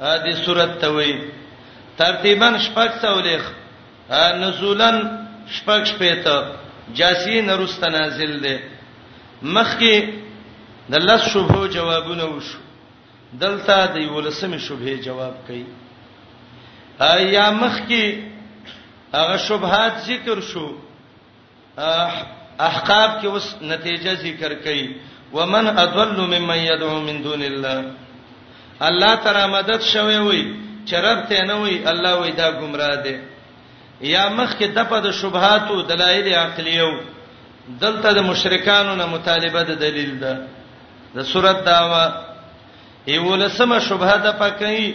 دې سورته ته وایي ترتیبا شپږ څولېخ نزولا شپږ شپېته جاسیه نرست نازل دی مخکې د لس شوبو جوابونه وشو دلته د ولسمې شوبې جواب کوي یا مخکې هغه شوبهات ذکر شو احقاف کې اوس نتیجه ذکر کړي ومن اضل ممن يدعو من دون الله الله تعالی مدد شوی وي چرته ته نه وي الله وي دا گمراه دي یا مخ کې دپه د شبهات او دلایل عقلیو دلته د مشرکانو نه مطالبه د دلیل ده د صورت داوا ایولسمه شبهه د پکې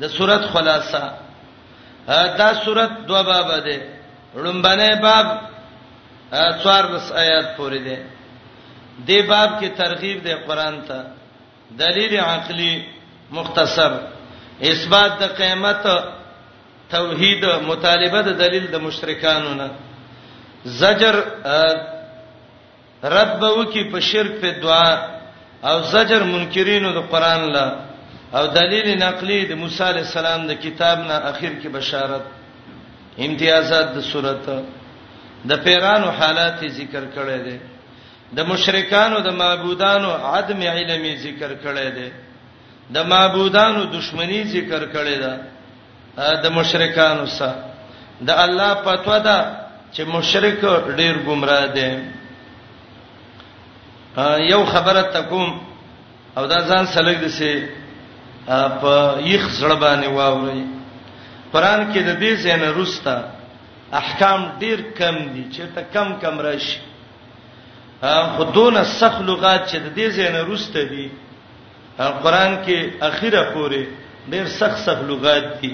د سورت خلاصه دا سورت دوه باب ده لومبنه باب څوار لس آیات پورې ده د باب کې ترغیب ده قران ته دلیل عقلی مختصر اثبات د قیامت توحید مطالبه د دلیل د مشرکانو نه زجر رد به وکي په شرک په دعا او زجر منکرینو د قران لا او دلیل نقلی د موسی علی السلام د کتاب نه اخر کې بشارت امتیازات د صورت د پیرانو حالات ذکر کړي دي د مشرکانو د معبودانو عدم علمي ذکر کړي دي د معبودانو دشمنی ذکر کړي ده د مشرکانو سره د الله پتو ده چې مشرک ډیر گمراه دي یو خبره تکوم او دا ځان سلګ دي سي په یخ سره باندې واوري قران کې د دې زنه روستا احکام ډیر کم دي چې ته کم کم راشي خودونه سخ لغات چې د دې زنه روسته دي قران کې اخیره پورې ډیر سخت سخت لغات دي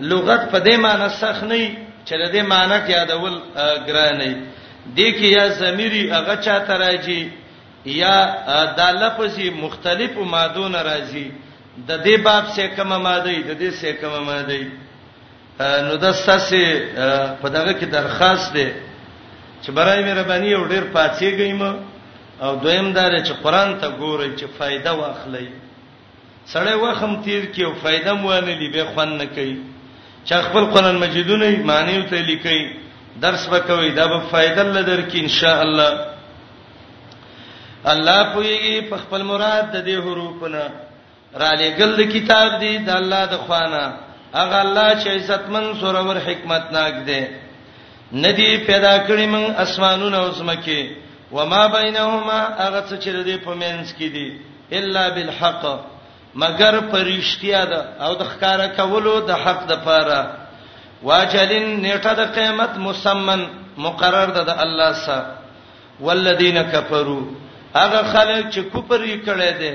لغت په دې معنی سخت نه چې د دې معنی ته یادول ګران نه دي کې یا ضمیری هغه چاته راځي یا دا لفظي مختلفو مادو نه راځي د دې باب سه کومه ماده د دې سه کومه ماده نو د ساسي په دغه کې درخواست دی چې برای مې ربانی یو ډیر پاتېږی ما او دویم دار چې قران ته ګورئ چې فائدہ واخلئ سړی وخم تیر کې او فائدہ مو نه لی به خوان نه کوي چې خپل قران مجیدونه معنی او ته لیکي درس وکوي دا به فائدہ لدر کې ان شاء الله الله پوي په خپل مراد د دې حروفونه را لېګل د کتاب دی د الله د خوانه هغه الله چې عزتمن سورور حکمت ناک دی ندی پیدا کړی من اسمانونه او زمکه وما بینهما هغه څه چې د په مینس کې دي الا بالحق مگر پرشتیا ده او د ښکارا کولو د حق د پاره واجلن نیټه د قیامت مسمن مقرر ده د الله سره والذین کفروا هغه خلک چې کوپر یې کړی دی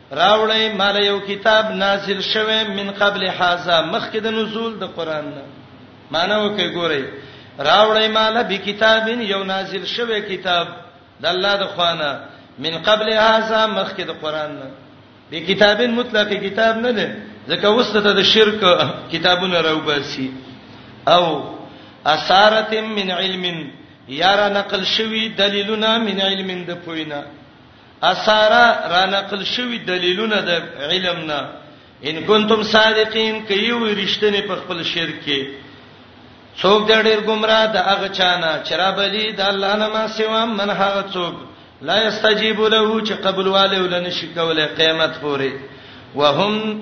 راوړی مال یو کتاب نازل شوه من قبل هاذا مخکې د نزول د قران نه معنی وکي ګورئ راوړی مال به کتاب یو نازل شوه کتاب د الله د خوانه من قبل هاذا مخکې د قران نه به کتاب مطلق کتاب نه ده ځکه وسته د شرک کتابونه راوباسي او اثارت من علم یارا نقل شوی دلیلونه من علم د پوینا اساره را نقل شوی دلیلونه د علم نه ان کنتم صادقین کیو رښتینه په خپل شرک کې څوک د ډېر گمراه د هغه چانه چرابلی د الله نه ما سوا من هغه څوک لا یستجیب له چې قبول والي ولنه شي کوله قیامت پورې وهم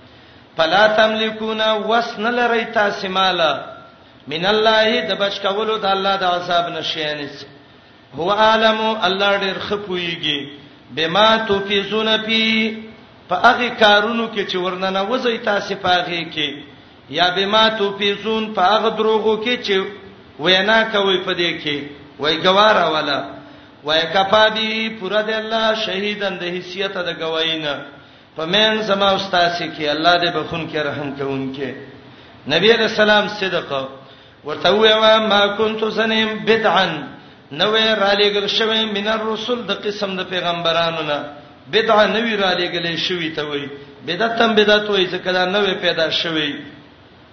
فلا تملکون وسن لری تاسو مال من الله د بچ کولو د الله د عذاب نشینس هو عالم الله ډیر خپویږي بما تفیزون فی په هغه کارونو کې چې ورننه وځي تاسو په هغه کې یا بما تفیزون په هغه دروغو کې چې وینا کوي په دې کې وای ګوارا والا وای کفا بی پر د الله شهیدن د حیثیت د گواینه په مین زما استاد کې الله دې بخون کې رحم کوونکې نبی علیہ السلام صدق ورته ویوا ما كنت سنم بدعا نوې را لېګل شوی من الرسل د قسم د پیغمبرانو نه بدعا نوې را لېګلې شوی ته وای بدعتم بدعت وای ځکه دا نوې پیدا شوی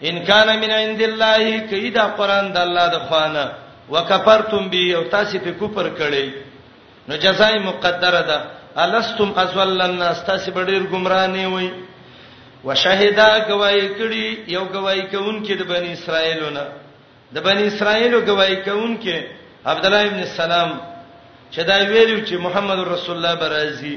ان کان من عند الله کیدا قران د الله د خوانه وکفرتم به او تاسو په کوپر کړی نو جزای مقدره ده الستم ازل الناس تاسو ډیر گمراه نه وي وشهدا گواہی کړي یو گواہی کوونکې د بنی اسرائیلونه د بنی اسرائیلو گواہی کوونکې عبد الله ابن سلام چې دا ویلو چې محمد رسول الله برازي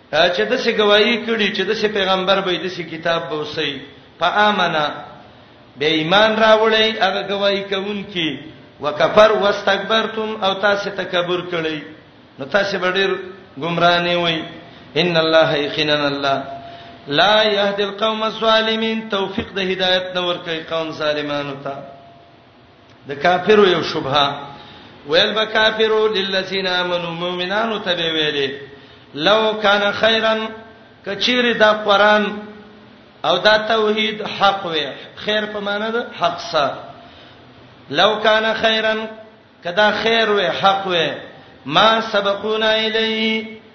چې د څه گواہی کړي چې د څه پیغمبر به د څه کتاب به وسی فآمنا به ایمان راوړی هغه گواہی کوونکی وکفر واستكبرتم او تاسو تکبر کړی نو تاسو به ډیر گمرانه وي ان الله یقینا الله لا يهدي القوم الظالمين توفيق د هدايت نور کوي قوم ظالمانو ته د کافرو یو شبهه ویل به کافرو للذین آمنو مؤمنانو ته به ویلې لو کان خیرا کچیر دا قران او دا توحید حق وي خیر په معنی ده حق سره لو کان خیرا کدا خیر وي حق وي ما سبقونا الیه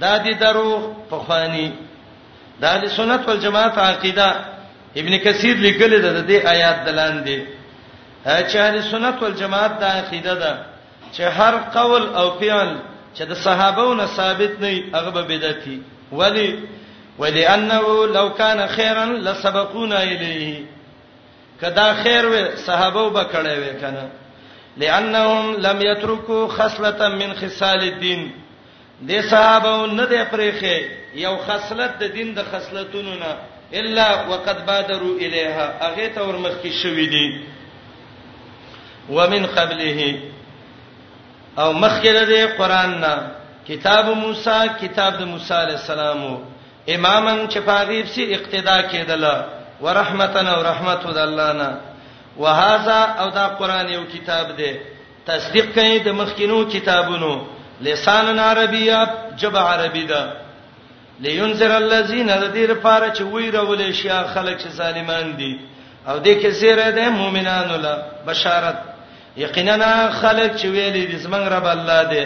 دا دي دروغ پخوانی د اهل سنت والجماعت عقیده ابن کثیر لیکل ده د دې آیات دلان دي چې اهل سنت والجماعت دا عقیده ده چې هر قول او فعل چې د صحابهونو ثابت نه هغه به بدعتي ولی ولی انه لو کان خیرا لسبقونا الیه کدا خیر و صحابه به کړه و کنه لانهم لم یترکو خصله من خصال الدین د صحابه نه د پرېخه یو خصلت د دین د خصلتونو نه الا وقد بادروا الیها هغه ته ورمخ کی شوې دي ومن قبله او مخکې د قران نه کتاب موسی کتاب د موسی علی السلام امامن چې پاغیب سي اقتدا کېدل ورحمتن او رحمت د الله نه وهذا او دا قران یو کتاب دی تصدیق کوي د مخکینو کتابونو لسان عربیه جبه عربی ده لینذر الذین الذیر فار چې وی راولې شي خلک چې ظالمان دي او دې کې زیره ده مؤمنانو لا بشارت یقینا خلک چې ویلې دې زمنګ رب الله دې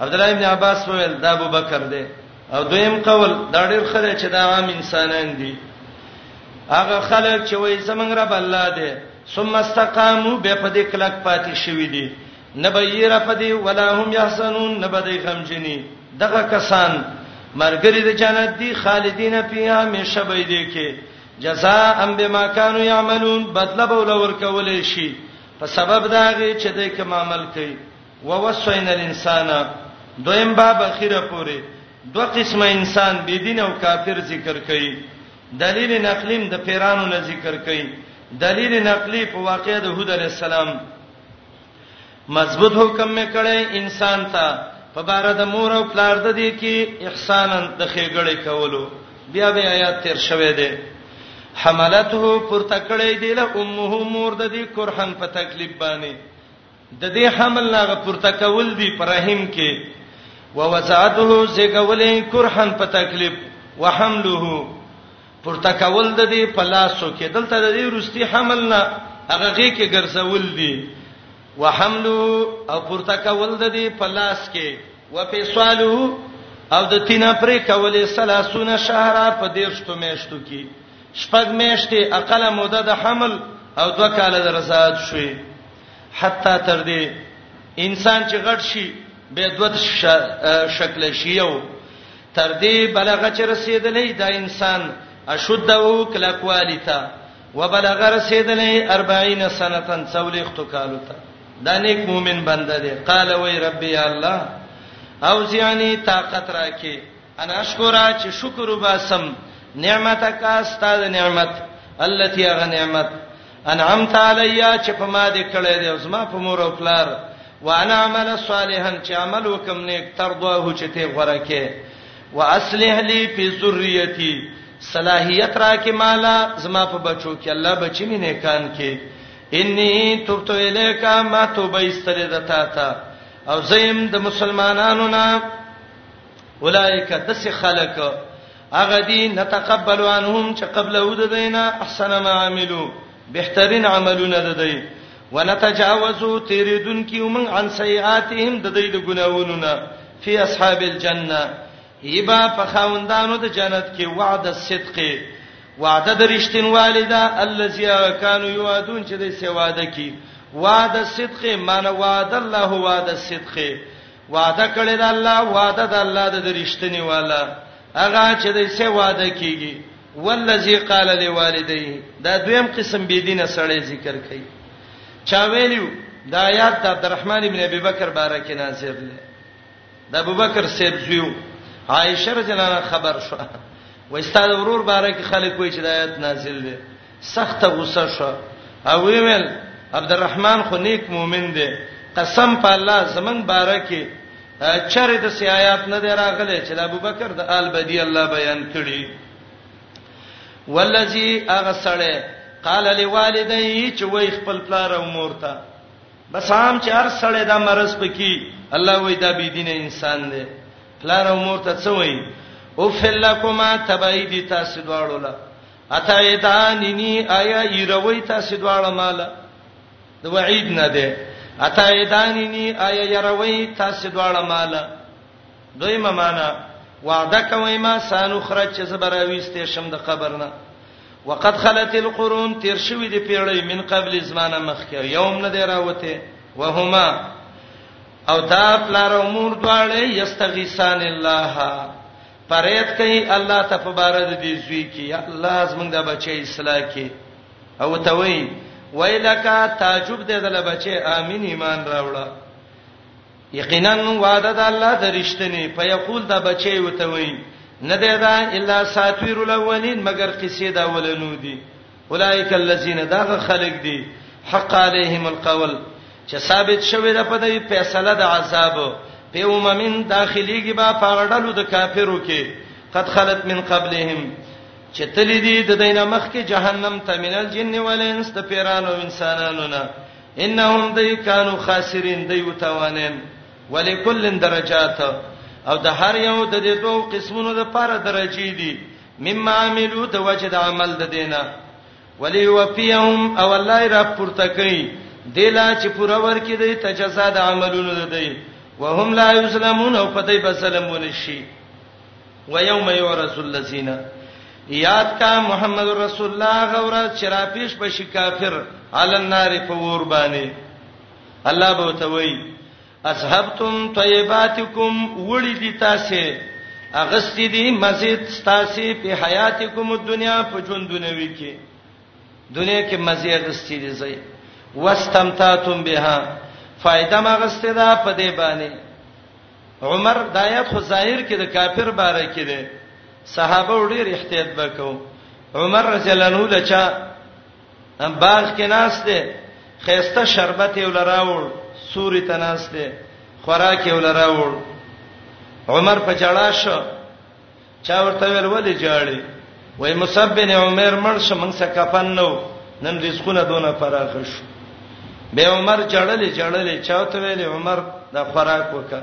عبد الله ابن عباس ویل دا ابو بکر دی او دویم قول دا ډیر خره چې دا عام انسانان دي هغه خلک چې وایي زمنګ رب الله دی ثم استقاموا به په دې کلک پاتې شوی دي نبی را پدی ولا هم یحسنون نبدی غمجنی دغه کسان مرګری د جنت دی خالدین فیها همیشه به دي کې جزاء ام بما كانوا يعملون بدله به ولور کولې شي په سبب دا غي چې دای کوم عمل کوي ووصینا الانسان دویم باب اخیره پوری دوه قسمه انسان بی دین او کافر ذکر کړي دلیل نقلیم د پیرانو نه ذکر کړي دلیل نقلی په واقعې د هود علی السلام مضبوط حکم می کړي انسان ته په بار د مور او پلار د دې کې احسان د خېګړې کولو بیا به آیات تیر شوه دی حملته پر تکړې دی له امه مور د دې کرهن په تکلیف باندې ددې حمل نه هغه پورته کول دي په رحم کې ووضعته زګولې کرحن په تکلیف وحمله پورته کول د دې په لاسو کې دلته د دې روستي حمل نه هغه غي کې ګرځول دي وحمله او پورته کول د دې په لاس کې وفصاله او د تینا پرې کولې 30 شهر په دې شتو میشتو کې شپږ میشتې اقل مده د حمل او دوه کال د رضاعت شوي حتی تر دې انسان چې غټ شي به دوت شکل شي او تر دې بلغه چې رسیدلې دا انسان اشده کلکوالی تا وبلغ رسیدلې 40 سنتن څولېخت کالو تا دا نیک مؤمن بنده دی قال وی ربي الله او زیانی طاقت راکې انا شکرا چې شکر وباسم نعمتک استاد نعمت التي غ نعمت انعمت علیا چې په ما دې کړې دې اوس ما په مور او پلار وانا عمل صالحا چې عمل وکم نیک تر دوه چې ته غره کې واصلح لي في ذريتي صلاحيت را کې مالا زما په بچو کې الله بچی مې نیکان کې اني تبت اليك ما توبه استریدتا تا او زیم د مسلمانانو نه اولایک دس خلق هغه دي نتقبل عنهم چې قبل ود دینا احسن ما عملو بهترین عملونه ده دی ونتجاوزو تیریدون کی ومن عن سیئاتهم د دې د ګناوونو نه فی اصحاب الجنه یبا فخاوندانو د جنت کې وعد الصدق وعده د رښتینوالي ده الذي كانوا يوعدون چې د سواده کې وعده صدق معنی وعده الله وعده صدق وعده کړی د الله وعده د الله د رښتینی والا هغه چې د څه وعده کیږي والذي قال لوالديه دا دویم قسم بی دینه سړی ذکر کړي چا ویلو دا آیات د عبدالرحمن ابن ابي بکر بارکه نازل ده د ابوبکر سیب زیو عائشه رضی الله عنها خبر شو و استاد ورور بارکه خلک وای چې د آیات نازل ده سخت غوسه شو او وی ویل عبدالرحمن خو نیک مؤمن دی قسم په الله زمنګ بارکه چرې د سیايات نه دی راغلی چې ابوبکر د آل بدی الله بیان کړي والذي اغسله قال لوالدي چې وای خپل پلار او مور ته بس عام چې هر سړی دا مرز پکې الله وای دا بی دین انسان دی پلار او مور ته څه وای او فلکما تبعیدی تاسو دواړو لا اتایداننی آیا یروی تاسو دواړه مال د وعید نه ده اتایداننی آیا یروی تاسو دواړه مال دویمه معنا وعده کوي ما سانو خرج چې زبراويسته شم د قبر نه وقد خلت القرون تیر شوی دی پیړی من قبل زمانه مخکې یوم نه دی راوته وهما او دا پلار امور دواړه یستغیثان الله پرېت کوي الله ته په بار د دې زوی کې یا الله زمونږ د بچي اصلاح کې او ته وای ویلکا تعجب دې دل بچي امين ایمان راوړه یقینا وعده د الله د رښتینی په یقول دا بچي وته وای نه ده دا الا ساتویر الاولین مگر قصې دا ولنو دي اولئک الذین داغه خلق دی حق علیهم القول چې ثابت شوی ده په دې فیصله د عذاب په اوممن داخليږي با پاړډلو د کافرو کې قد خلت من قبلهم چې تللی دي د دینه مخ کې جهنم ته منل جن ولینس د پیرانو انسانانو نه انهم دای کانو خاسرین دی وتوانین ولکل درجات او د هر یو د دې دوه قسمونو لپاره درجه دي مما عملو د وجه د عمل د دینه ولی وفیهم او الله را پورته کوي دلا چې پوره ورکې دی ته جزا د عملونو ده دی وهم لا یسلمون او پدې بسلمون شي ويوم يورث الذين یاد کا محمد رسول الله غورا چراپیش بشی کافر علی النار په ور باندې الله به توي اذهبتم طیباتکم وړي دي تاسو اغستی دي مزید تاسو په حیاتکم دنیا په ژوند دنیوي کې دنیا کې مزه اغستی دي زي واستمتعتم بها فائدہ ما غسته ده په دې باندې عمر دایات خو ظاهر کې د کافر باره کې ده صحابه ډېر احتیاط وکاو عمر رضی الله عنه لچا باغ کې ناس دی خيسته شربت یې ولراوړ سوري ته ناس دی خوراک یې ولراوړ عمر په جړا شو چا ورته ویل ولې جاړي وای مصعب بن عمر مړ شو موږ څه کفن نو نن رزقونه دونه فراخ شو به عمر جړلې جړلې چاته ویلې عمر دا خوراک وکړه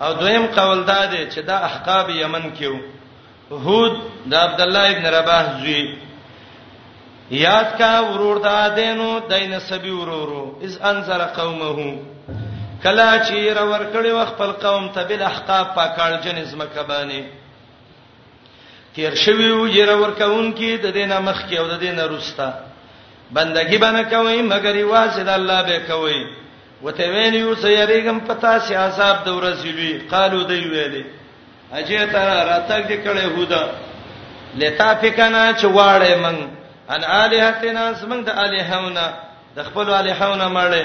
او دویم قول دا دی چې دا احقاب یمن کې وو هود د عبد الله ابن رباح زوی یاد کا ورور دا دینو دین سبي ورورو اذ انذر قومه کلا چې را ور کړی وخت خپل قوم ته بل احقاب پاکال جن زمکه باندې تیر شوی او جره ورکون کې د دینه مخ کې او د دینه روستا بندګي باندې کوي مګر یوازې د الله به کوي وته ویل یو سیریګم پتا سي عذاب د ورځې وی قالو دی ویلې اجه تا راتګ دې کړه هودا لتا فکنا چې واړې من ان الہتنا سمنګ د الہونه د خپل الہونه مړې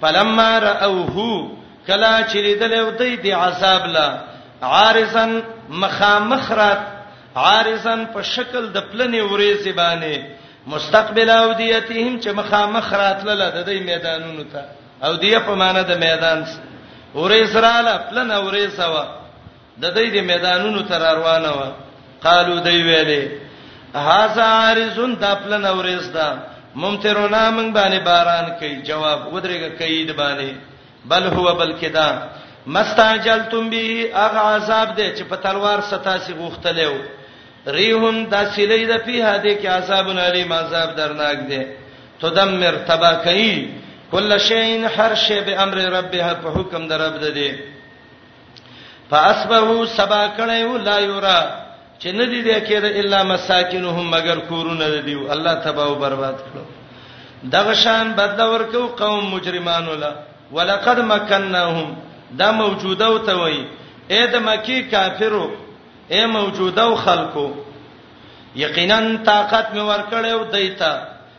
فلما راوه کلا چې لیدل او دی دی عذاب لا عارضا مخامخ رات عارضا په شکل د پلنې ورېځې باندې مستقبل او دیتهم چې مخامخ راتله د دې میدانونو ته او دی په معنا د میدان ورېځ رااله پلن ورېځه وا د دوی د میدانونو تر روانه و قالو دوی ویلې هاذا عارضون دا پلن اورېس دا ممترونا من باندې باران کوي جواب ودرېګه کوي د باندې بل هو بلکې دا مستعجلتم به اغه عذاب دې چې په تلوار ستاسي غوښتلې و ریحون دا سلی د پیه دې کې عذاب ناری عذاب درناک دې تدمر تبا کوي کل شین هر شی به امر ربها په حکم در رب دې فاصبحوا سبا کړیو لا یورا چې نه دی د کېد الا مساکنهم مگر کورونه دیو الله تبا او برباد کړو دغه شان بدل ورکو قوم مجرمانو لا ولقد مکناهم دا موجوده او ته وای اې د مکی کافرو اې موجوده او خلکو یقینا طاقت مې ورکړیو دایته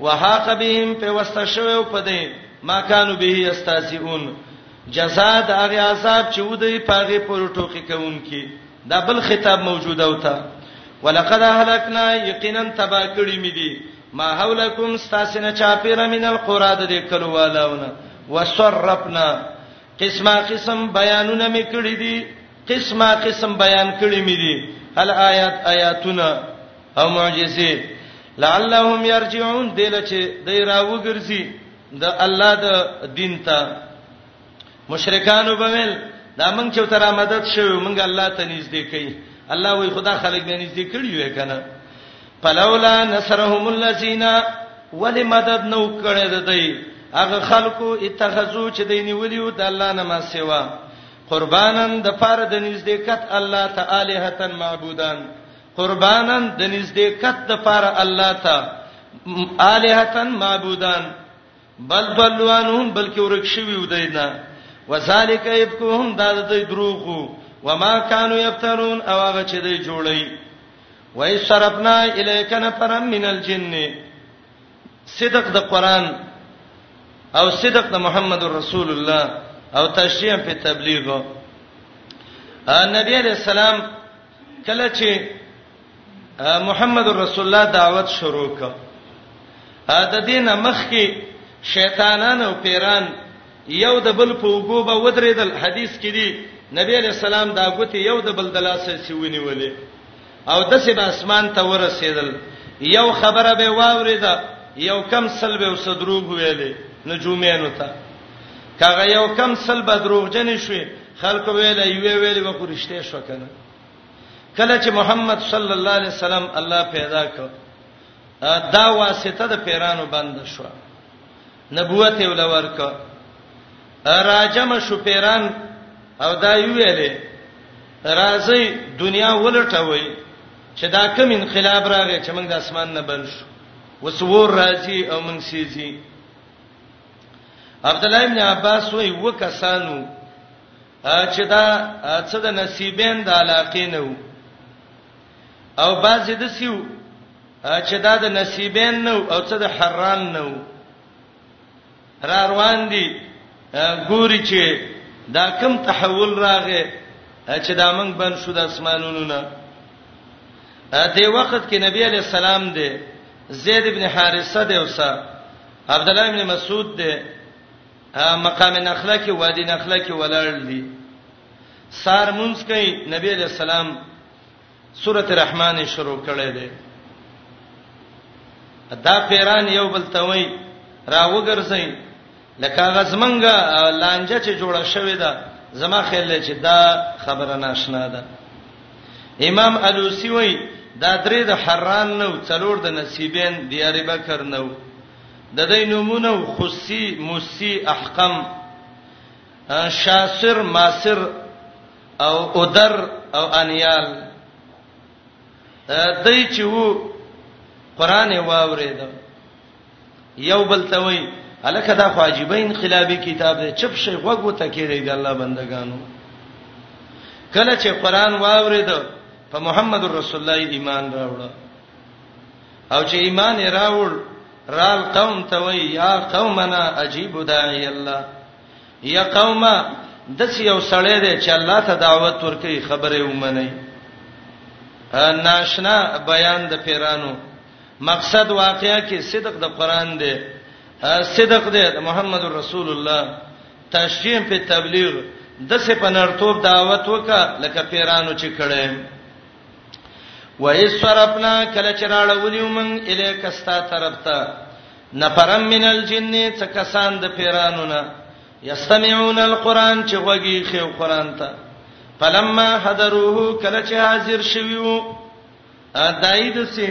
وهاق بهم په وسته شوه په دې ما کانو به یستازیون جزاء د هغه عذاب چې ودی پاغه پر ټوکی کوونکی دا بل خطاب موجوده وتا ولقد اهلکنا یقینا تبا کړی می دي ما حولکم استاسنه چاپیره من القراد د کلو والاونه وسرفنا قسمه قسم بیانونه می کړی دي قسمه قسم بیان کړی می دي هل آیات آیاتونه او معجزې لعلهم يرجعون دله چې دای راوګرځي د الله د دین ته مشرکانو بویل دا مونږ چې تر مدد شو مونږ الله ته نږدې کړي الله وی خدا خلق به نږدې کړي وې کنه فلولا نصرهم الذين ولې مدد نو کړي د دې هغه خلکو اتخذو چې دې نیولیو د الله نه ما سیوا قربانن د فار د نږدې کټ الله تعالی هتن معبودان قربانن د نزدېکت د پاره الله ته الہتن معبودان بل بلوانهم بلکې ورک شوی ودینا وذالک ابکهم دا د دروغو وما كانوا يفترون او هغه چې دوی جوړي وای صرفنا الیک نفرم من الجن صدق د قران او صدق د محمد رسول الله او تشریح په تبلیغ نبی علیہ السلام کله چې محمد رسول الله دعوت شروع کړ د دین مخ کې شیطانان او پیران یو د بل په وګو به ودرېدل حدیث کې دی نبی علی السلام دا غوتی یو د بل د لاسه سیونی ولې او د سې به اسمان ته ورسېدل یو خبره به واوریدا یو کم سلبه او صدروغ ویلې نجومینو ته کغه یو کم سل به دروغجن شوي خلکو ویل یو ویل به خورشته شو کنه کله چې محمد صلی الله علیه وسلم الله پیدا کړ دا واسطه د پیرانو بند شو نبوت یې ولور کړ راجم شو پیران او دا یو ویلې راځي دنیا ولټوي چې دا کوم انقلاب راغی چې موږ د اسمان نه بل شو وسور راځي او موږ سيزي عبد الله ابن عباس وی وکسانو چې دا څه د نصیبین د علاقې نه وو او بعضې د سیو چې دا د نصیبین نه او څه د حران نه وو را روان دي ګوري چې دا کم تحول راغې چې دا موږ بن شو د اسمانونو نه دې وخت کې نبی علی السلام دې زید ابن حارثه دې اوسه عبد الله ابن مسعود دی مقام نخله کې وادي نخله کې ولاړ دي سار مونږ کوي نبی علیہ السلام سورته رحمان شروع کړي دي دا پیران یو بل توي راوګرځي لکه غزمنګا لانجه چې جوړه شوې ده زما خیال چې دا خبره ناشنا ده امام الوسی وای دا درې د حران نو څلور د نصیبین دی اری بکر نو د دې نمونه خصی موسی احکم شاسر ماسر او اودر او انیال دای چې وو قران واورید یو بل ته وای الکه دا خو عجیب انقلابی کتاب دی چپ شي غوګو ته کېږي د الله بندگانو کله چې قران واورید په محمد رسول الله ایمان راوړ او چې ایمان یې راوړ رال قوم ته وای یا قومنا عجیب داعی الله یا قومه د سی یو سړی دی چې الله ته دعوت ورکړي خبره ومني ناشنا بیان د پیرانو مقصد واقعا کې صدق د قران دی صدق دی د محمد رسول الله تشریح په تبلیغ د سه په نړتوب دعوت وکا لکه پیرانو چې کړي و ایسرپنا کله چراړه ولیو من الیک استا طرف ته نفرم من الجن څکسان د پیرانو نه یستمعون القران چې وږي خو قران ته فلما حضروه کله چې حاضر شویو دایده سي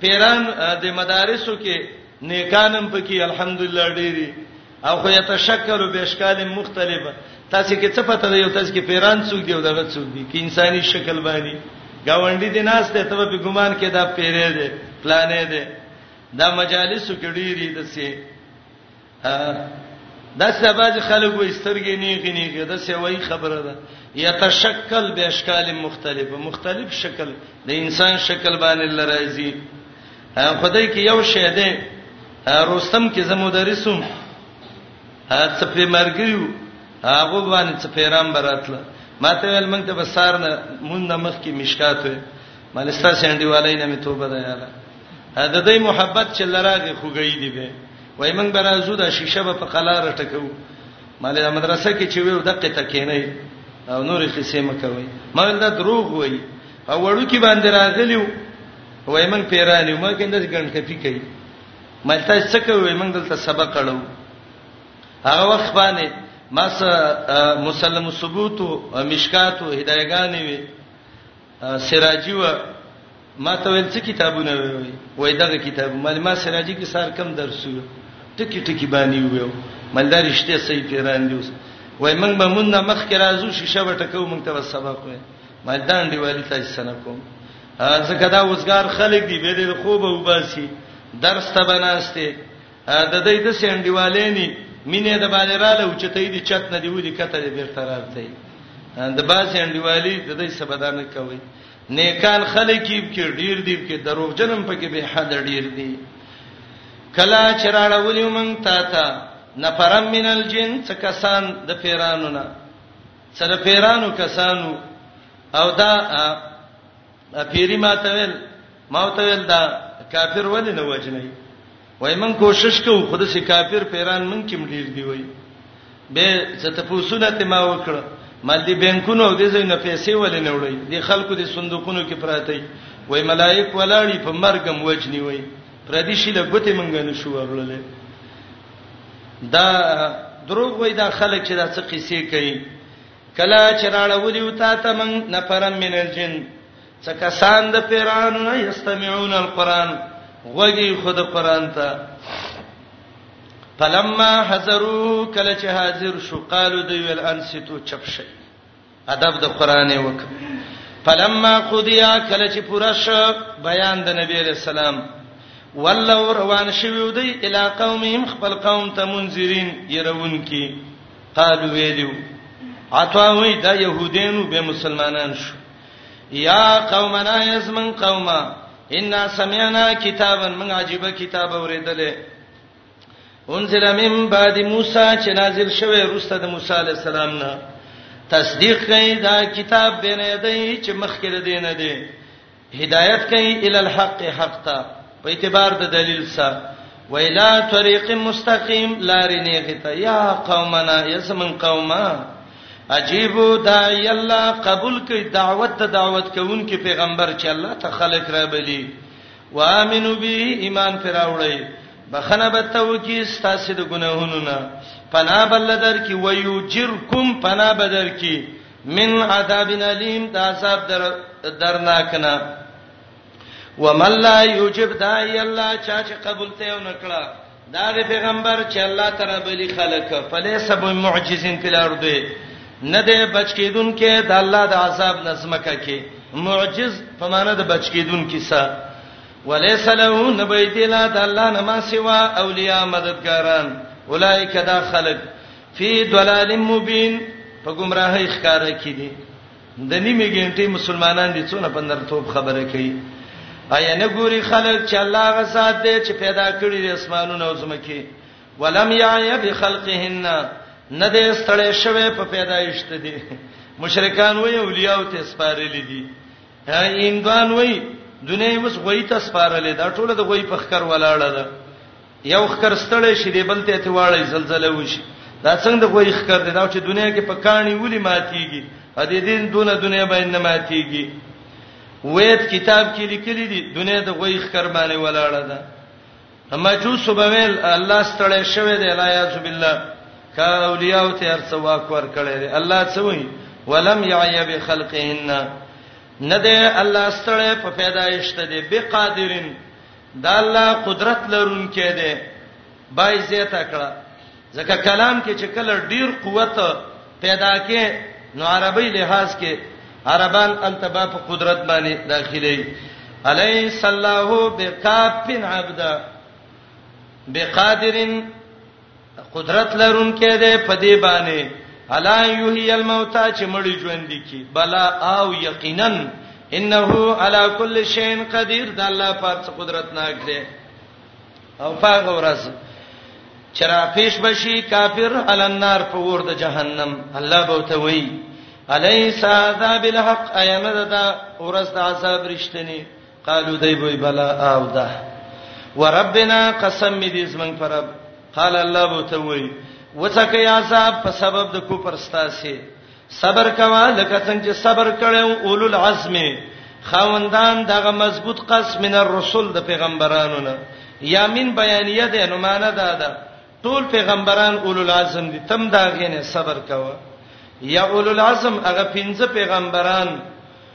پیران د مدارسو کې نیکانم پکې الحمدلله ډېری او خو یتشکر بشکال مختلف تاسو کې څه پته دی تاسو کې پیران څوک دی او دغه څوک دی کې انساني شکل باندې گاونډي دی ناس ته ته په ګمان کې دا پیرې دی پلانې دی دا مجالسو کې ډېری د سي دا سباج خلک وې سترګې نیغې نیغې دا څه وایي خبره ده یتشکل به اشکال مختلفه مختلف شکل د انسان شکل باندې لراځي خدای کې یو شی دی رستم کې زمو درسوم څه په مرګیو هغه باندې څه پیرام براتله ماته ول موږ ته بسار نه مون نه مخ کې مشکات وې مالستا سندیوالای نه می توبه ده یاره د دې محبت چې لراغه خوګی دی به وای موږ به راځو دا شیشه به په قلار ټکو مالې د مدرسې کې چې ویو دقه تکینې او نورې قصې مکوي ما ول دا دروغ وای او وړو کې باندې راغلیو وای موږ پیرانیو ما کې انداز ګڼ کپی کوي مال تاسو څه کوي موږ دلته سبق کړو هغه وخت باندې ما سره مسلم ثبوت او مشکات او هدايګانې وي سراجی و ما ته ویل څه کتابونه وی وای دغه کتاب مال ما سراجی کې سار کم درس یو ټکی ټکی باندې ویو مالدار شته صحیح پیران دی وای موږ به مونږ نه مخ کې راځو شیشه وټکو موږ ته سبق وای مالدان دی والی تاسو سره کوم ځکه دا وزګار خلک دی به د خوبه وباسي درس ته بناسته د دې د سندیوالېنی مینه د باندې رااله او چته دې چت نه دی ودی کته دې بیرته راځي د باز انډیوالی د دې سبدانه کوي نیکان خلک کې ډیر دی کې دروغ جنم پکې به حد ډیر دی کلا چراړه ولې مونږ تا تا نفرم من الجن څه کسان د پیرانو نه سره پیرانو کسانو او دا پیری ما ته ویل ما ته ویل دا کافر ولې نه وجنې وای من کوشش کوو خود سي کافر پیران من کېم ډیر دی وای به څه ته پوسونه ته ما وکړه مال دي بانکونو او دې زینو پیسې ولې نه وړي دي خلکو دي صندوقونو کې پراته وي وای ملائک ولاړی په مرګم وجنی وای پر دې شي له ګوتې مونږ نه شو ورولې دا دروغ وای دا خلک چې دا څه قصې کوي کله چې راړولې او تا ته من نفرم من الجن څه کسان د پیرانو نه یستمعون القرآن غوږی خود قرآن ته فلما حضروا کله چې حاضر شو قالو دی ول انسیتو چپ شي ادب د قرآن وک فلما قضیا کله چې پورا شو بیان د نبی علیہ السلام ولو روان شوی دی الی قومهم خپل قوم ته منذرین يرون کی قالو ویلو عطا وی دا يهودینو به مسلمانان شو یا قومنا یسمن قوما ان سمعنا کتابا من عجيبه کتاب اوریدلې انزل من بعد موسی چې نازل شوه روسته د موسی عليه السلام نه تصدیق کوي دا کتاب بنه دی چې مخکې دینه دی هدایت کوي ال الحق حق ته په اعتبار د دلیل سره ویلا طریق مستقیم لارې نه غته یا قومنا یسمن قوما عجیب دای الله قبول کی دعوت ته دعوت کوونکی پیغمبر چې الله ته خلق را بلی وامنو به ایمان فراوړی بخنه به توکی ستاسو د ګناهونو نه پنا بل در کی ویو جرکم پنا بدر کی من عذاب الیم دا عذاب در درناکنه ومن لا یجب دای الله چا چې قبول ته یو نکړه دا د پیغمبر چې الله تعالی بلی خلق فلیس بمعجزین فی الارض نه دی بچ کیدون کې د الله د عذاب نظمکه کې معجز په معنی د بچ کیدون کې څه ولیس له نبیت لا د الله نما سوا اولیاء مددګاران اولایک دا خلق فی ضلال مبین په گمراهی ښکارا کې دي د نیمه ګنټې مسلمانان دي څونه په نرتوب خبره کوي ایا نه ګوري خلک چې الله غسات دې چې پیدا کړی د اسمانونو او زمکه ولم یعی بخلقهن نه دې ستړې شوه په پیدایشت دي مشرکان وای اولیاء ته سپارلې دي ایندوان وای دنیا مس غوی ته سپارلې دا ټول د غوی په خکر ولاړه ده یو خکر ستړی شي دی بلته ته واړی زلزلہ وشي دا څنګه د غوي خکر دی دا چې دنیا کې په کانی ولي ماتيږي ا دې دین دونه دنیا باندې نه ماتيږي وېد کتاب کې لیکلي دي دنیا د غوي خکر باندې ولاړه ده مجوس بویل الله ستړی شوی دی لا یاذ بالله کا اولیاء ته ارڅوا کور کړي دی الله څه وایي ولم یعی بخلقهن نه دی الله ستړی په پیدایشت دی بقادرین د الله قدرت لرونکی دی بای زیاته کړه ځکه کلام کې چې کله ډیر قوت پیدا کې نو عربی لحاظ کې عربان التبا په قدرت باندې داخلي علی صلی الله بکافن عبدا بقادر قدرت لرونکې ده په دې باندې الا یحیی الموتى چې مړی ژوند کی بلا او یقینا انه علی کل شیء قدیر د الله پر څه قدرت ناک دی او پاغه ورځ چرا پیش بشي کافر علی النار په ور د جهنم الله به ته وی الیس عذاب الحق ایمه دا ورځ د عذاب رښتینی قالو دی بوی بلا او ده وربنا قسم دې زمنګ پرب قال الله بو ته وی وڅکه یا صاحب په سبب د کو پرستاسه صبر کوا لکه څنګه چې صبر کړو اولل عزم خوندان دغه مضبوط قسم من الرسل د پیغمبرانو نه یا من بیانیه ده نو معنا ده ده ټول پیغمبران اولو العزم دي تم دا غینه صبر کوا یا اولو العزم هغه پنځه پیغمبران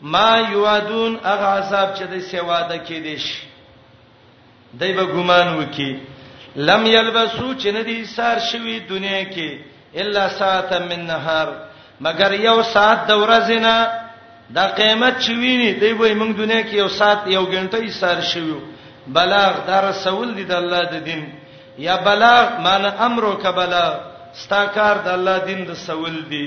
ما یوادون هغه عذاب چې د سیواده کې دي شي دای به ګمان وکي لم یلبسو چې نه دي سار شوی دنیا کې الا ساعه من نهار مگر یو ساعت د ورځې نه د قیامت چې ویني دی به موږ دنیا کې یو ساعت یو غنټه یې سار شوی بلاغ در رسول دي د الله د دین یا بلاغ معنی امرو کبلا ستا کار د الله دین د سول دي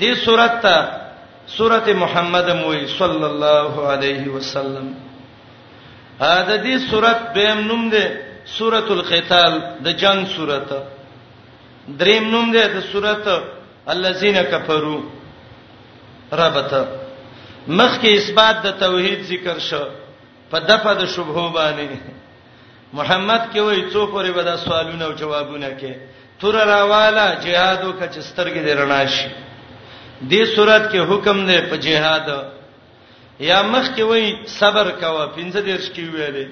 دې سورته ته سورته محمد موي صلی الله علیه وسلم ا د دې سورته دویم نوم دی سورۃ القتال د جنگ سورته دریم نوم دی د سورته الذين كفروا ربته مخکې اثبات د توحید ذکر شو په دفعه د شبهه باندې محمد کې وای څو پورې به دا سوالونه او جوابونه کې تور راواله جهادو کچ سترګې دې رڼا شي دې صورت کې حکم دی په جهاد یا مخ کې وای صبر کاوه 15 درش کې ویلې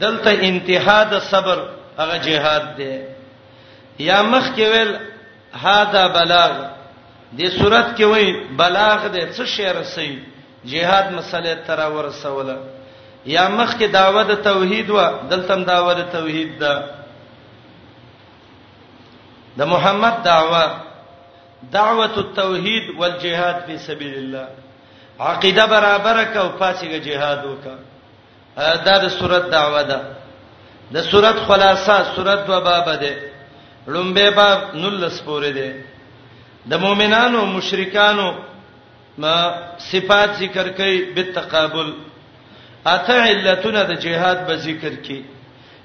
دلته انتها د صبر هغه جهاد دی یا مخ کې ویل هاذا بلاغ دې صورت کې وای بلاغ دې څه شعر سي جهاد مسله تر ورسوله یا مخکې داوه د توحید و دلته داوه د توحید ده د محمد دعوه دعوت التوحید والجهاد فی سبیل الله عقیده برابر کا او پاسګه جهاد وکا دا د صورت دعوه ده د صورت خلاصہ صورت و باب ده لومبه باب نلس پورې ده د مؤمنانو مشرکانو ما صفات ذکر کوي بالتقابل اته علتونه د جهاد به ذکر کی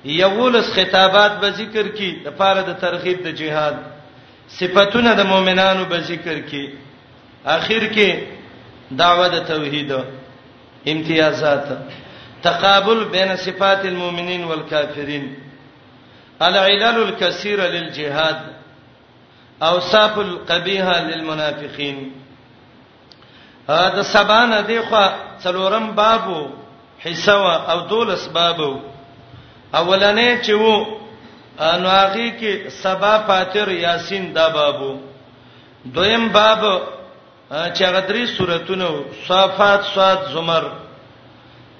یولس خطابات به ذکر کی د پاره د ترغیب د جهاد صفاتونه د مؤمنانو به ذکر کی اخر کې دعوه د توحید امتیازات تقابل بین صفات المؤمنین والکافرین العلل الكثيره للجهاد اوصاف القبیحه للمنافقین دا سبانه دی خو څلورم بابو حصہ او دولس بابو اولنې چې وو نو هغه کې سبا فاتر یاسین دا بابو دویم باب چې هغه درې سوراتونه صافات صاد زمر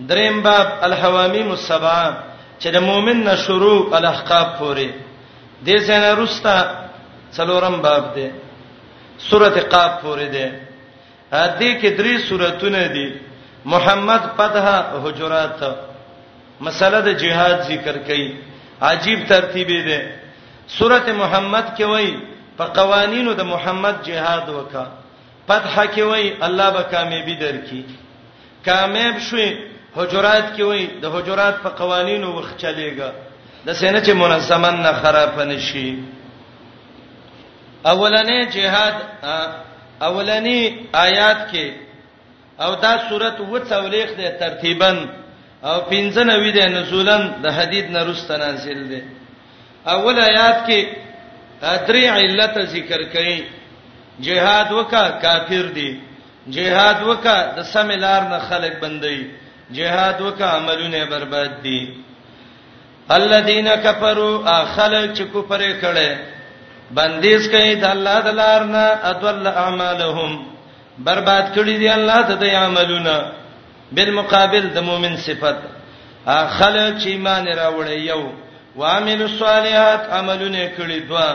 دریم باب الحوامیم السبعه چې د مؤمن نه شروع الاحقاب پورې د زنه رستا څلورم باب دی سورته قاف پورې دی ا دې کې درې سوراتونه دي محمد فتح حجرات مسله د جهاد ذکر کړي عجیب ترتیب دی سورته محمد کې وایي په قوانینو د محمد جهاد وکا فتح کې وایي الله به کامیابی درکې کامیاب شوي حجرات کې وایي د حجرات په قوانینو وخت چلےګا د سینې چې منظمن نه خراب نشي اولنې جهاد اولنې آیات کې او دا صورت و څولېخ دی ترتیبا او 95 دی نزولا د حدید نرست نازل دی اول آیات کې درې علت ذکر کړي جهاد وکا کافر دي جهاد وکا د سملار نه خلق بندي جهاد وکا عملونه برباد دي الذين كفروا اخلق چې کو پرې کړي بندیز کوي د الله د لار نه ادل اعمالهم برباد کړی دی الله د دې عملونه بالمقابل د مؤمن صفت خلک چې ایمان راوړی یو وامل الصالحات عملونه کړی دوا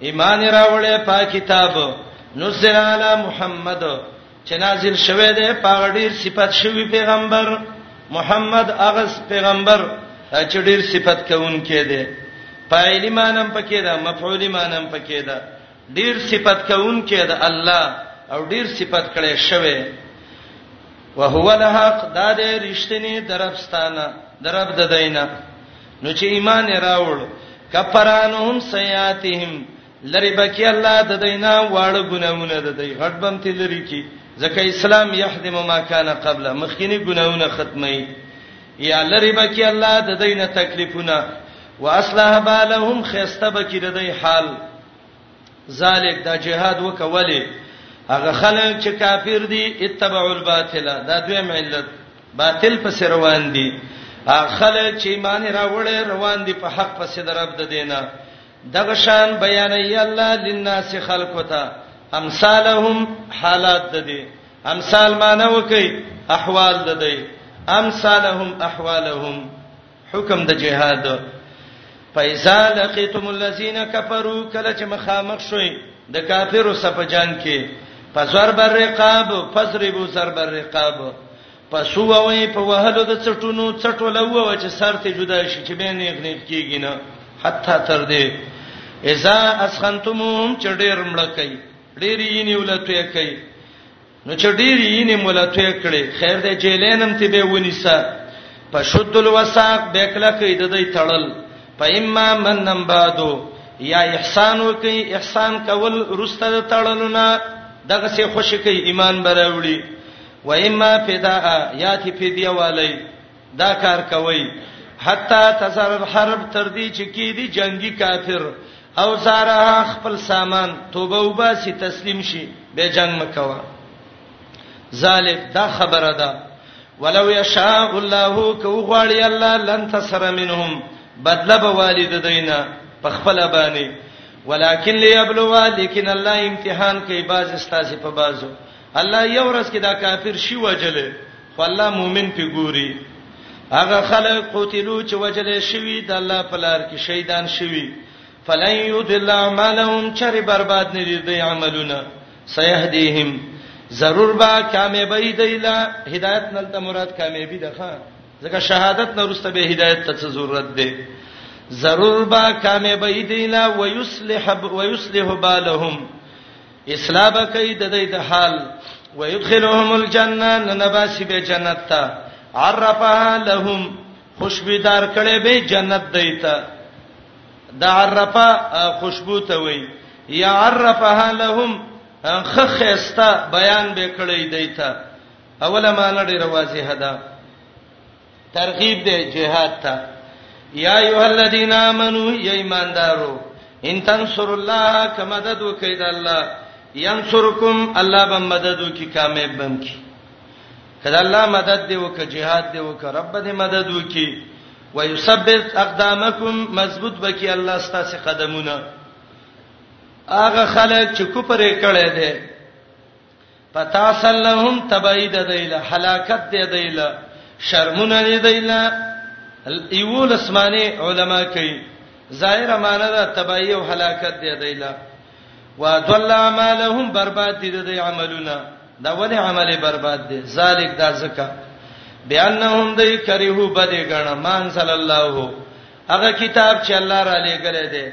ایمان راوړی په کتاب نزل علی محمد چې نازل شوه دی په ډیر صفت شوی پیغمبر محمد هغه پیغمبر چې ډیر صفت کوونکې دی په علمانم پکې دا مفعول ایمانم پکې دا ډیر صفت کوونکې د الله او ډیر صفت کړي شوی وهو الحق دا د رښتینی دربستانه درب د دینه نو چې ایمان راوړ کفرانهم سیاتهم لری بکی الله د دینا واړه ګناونه د دی غټ بم تی لری کی ځکه اسلام یحدم ما کان قبل مخکینی ګناونه ختمي یا لری بکی الله د دینه تکلیفونه واصلح بالهم خسته بکی د دی حال ذالک دا جهاد وکولې هغه خلک چې کافر دي اتبعوا الباطل دا دوی ملت باطل پس روان دي هغه خلک چې ایمان راوړې روان دي په حق پس درب د دینه دغه شان بیان ای الله للناس خلقتا امثالهم حالات د دې امثال معنی وکي احوال د دې امثالهم احوالهم حکم د جهاد فیزا لقیتم الذین کفروا کله چې مخامخ شوي د کافرو سپ جنگ کې فزر بر رقاب فزربو سر بر رقاب پسو وای په وهلو د چټونو چټو لوو چې سر ته جدا شي چې به نه غنیت کیږي نه حتی تر دې اذا اسخنتموم چې ډیر مړ کوي ډیر یې نیولته کوي نو چې ډیر یې نه مولاتوي کړي خیر دې جیلینم ته به ونیسه په شد الوساق به کله کې د دې تړل په اما منم بادو یا احسان وکي احسان کول رسته د تړلونه دغه سه خوشی کوي ایمان براوړي و اما فدا یاتی فدیه والی دا کار کوي حتا تزر الحرب تر دې چې کې دي جنگي کافر او زاره خپل سامان توبه وباسي تسلیم شي به جنگ مکوا ذالک دا خبره ده ولو یشاء الله کو غواړي الله لن تسر منهم بدلب والد دینا په خپل باندې ولکن ليبلوا لیکن الله امتحان کوي باز استاسي په بازو الله یو ورځ کې دا کافر شي وجلې خو الله مؤمن په ګوري هغه خلک قتلوا چې وجلې شوی د الله په لار کې شهیدان شوی فلن یضل اعمالهم چر برباد نه دي د عملونه سيهديهم ضرور با کامیابی دی لا هدایت نن ته مراد کامیابی ده ښا ځکه شهادت نه ورسته به هدایت ته ضرورت ده ضرور با کامیابی دی لا ويصلح ويصلح بالهم اصلاح به کوي د دې د حال ويدخلهم الجنه ننباسي به جنت ته عرفها لهم خوشبودار کړي به جنت دیتا د عرفه خوشبو ته وي یا عرفها لهم خخستا بیان به کړي دیتا اوله معنی ډیره واضحه ده ترغیب دی جهاد ته یا ایه الذین آمنو یا ایماندارو ان تنصر الله کمدد وکید الله ینصرکم الله به مدد وکي کامیاب بم کی کله الله مدد دی وک جهاد دی وک رب دې مدد وکي ويثبت اقدامکم مضبوط بکی الله ستاسو قدمونه هغه خلک چې کوپرې کړي دي فتاصل لهم تبعید دیله هلاکت دی دیله شرمونه دی دیله ایو لسمانه علما کوي ظاهر معنی دا تبعی او هلاکت دی دیله وضل اعمالهم برباد دي د عملونه دا ولې عمل برباد دي ذالک دا زکه بیانهم دای کریه بده غنه مان صلی الله هغه کتاب چې الله را لېګلې ده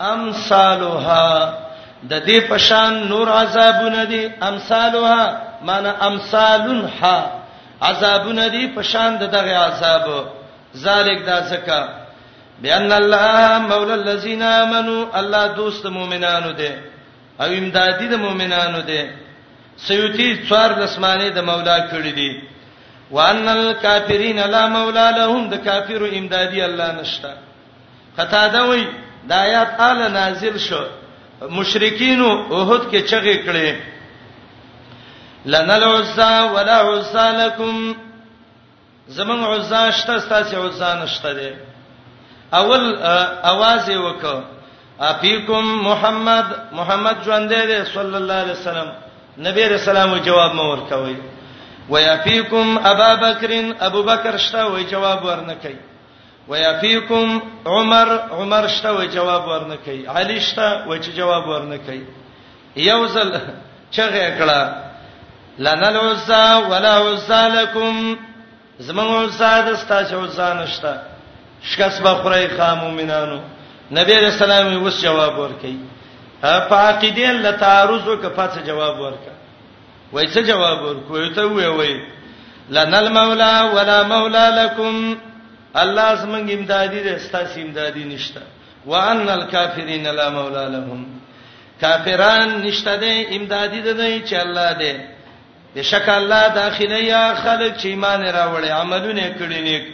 امثالها د دې پشان نور عذابونه دي امثالها معنی امثالها عذابونه دي پشان د دغه عذاب ذالک دا زکا بان الله مولا الذين امنوا الله دوست مؤمنانو دي او امدادي د مؤمنانو دي سيوتي څوار لسمانه د مولا کړی دي وان الکافرین لا مولا لهم د کافر امدادي الله نشته قتاده وایي دا آیات اعلی نازل شو مشرکین احد کې چغې کړې لنا العزا ولا عزا لكم زمون عزا شته ستاسو عزا نشته دي اول आवाज وکړه اپیکم محمد محمد ژوند دی صلی الله علیه وسلم نبی رسول الله جواب مو ورکوي ويفيکم ابا بکر ابو بکر شته وی جواب ورنکي ويفيکم عمر عمر شته وای جواب ورنه کوي علي شته وای چې جواب ورنه کوي یو ځل چغه کړه لنا العزا ولا عزا لكم زمون عزا د ستاسو عزا نشته شکاس به خوري خامومنانو نبی رسول الله اوس جواب ورکړي په عقیده الله تعارض وکړه پاتې جواب ورکړه وای څه جواب ورکوي ته وای وای لن المولا ولا مولا لكم الله زمنګ امدادي ده ستاسو امدادي نشته وان الکافرین لا مولا لهم کافران نشته ده امدادي ده نه چې الله ده بشک الله داخله یا خلق چې ایمان راوړي عملونه کړی نیک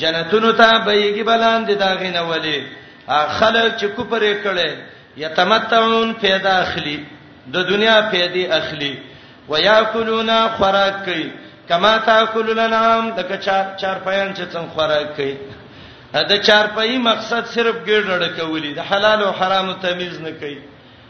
جنتونو ته بهږي بلاندې دا غینه ولي خلک چې کوپر کړي یتمتعون پیدا اخلي د دنیا پیدا اخلي وياکلون خوراک کوي کما تاکل الانعام د چار چار پایان چې څنګه خوراک کوي دا چار پای مقصد صرف ګډړ کولی د حلال او حرام تمیز نه کوي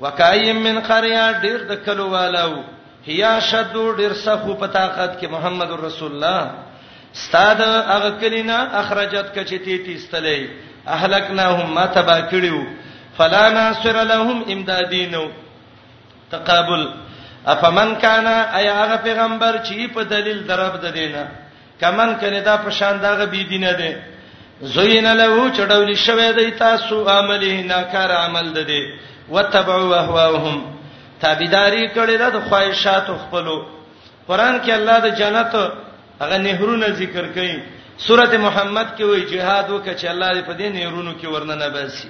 وکایم من قریا ډیر د کلو والو هيا شد ډیر سخو په طاقت کې محمد رسول الله استاد هغه کلینا اخرجت کچې تی تیستلې اهلکناهم ما تبا کړیو فلا ناصر لهم امدادینو تقابل افمن کان ایا هغه پیغمبر چې په دلیل درب د دینه کمن کنه دا په شان دغه بی دینه دی زوین له چډول شوی دی تاسو عمله ناکار عمل ده دی وتبعوا اهواهم تابعداري کړی ده د خواهشات خپلو قران کې الله د جنت هغه نهرونه ذکر کړي سوره محمد کې وایي jihad وکړه چې الله دې په دې نهرونو کې ورننه باسي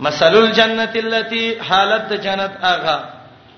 مثل الجنه التي حالت جنت اغا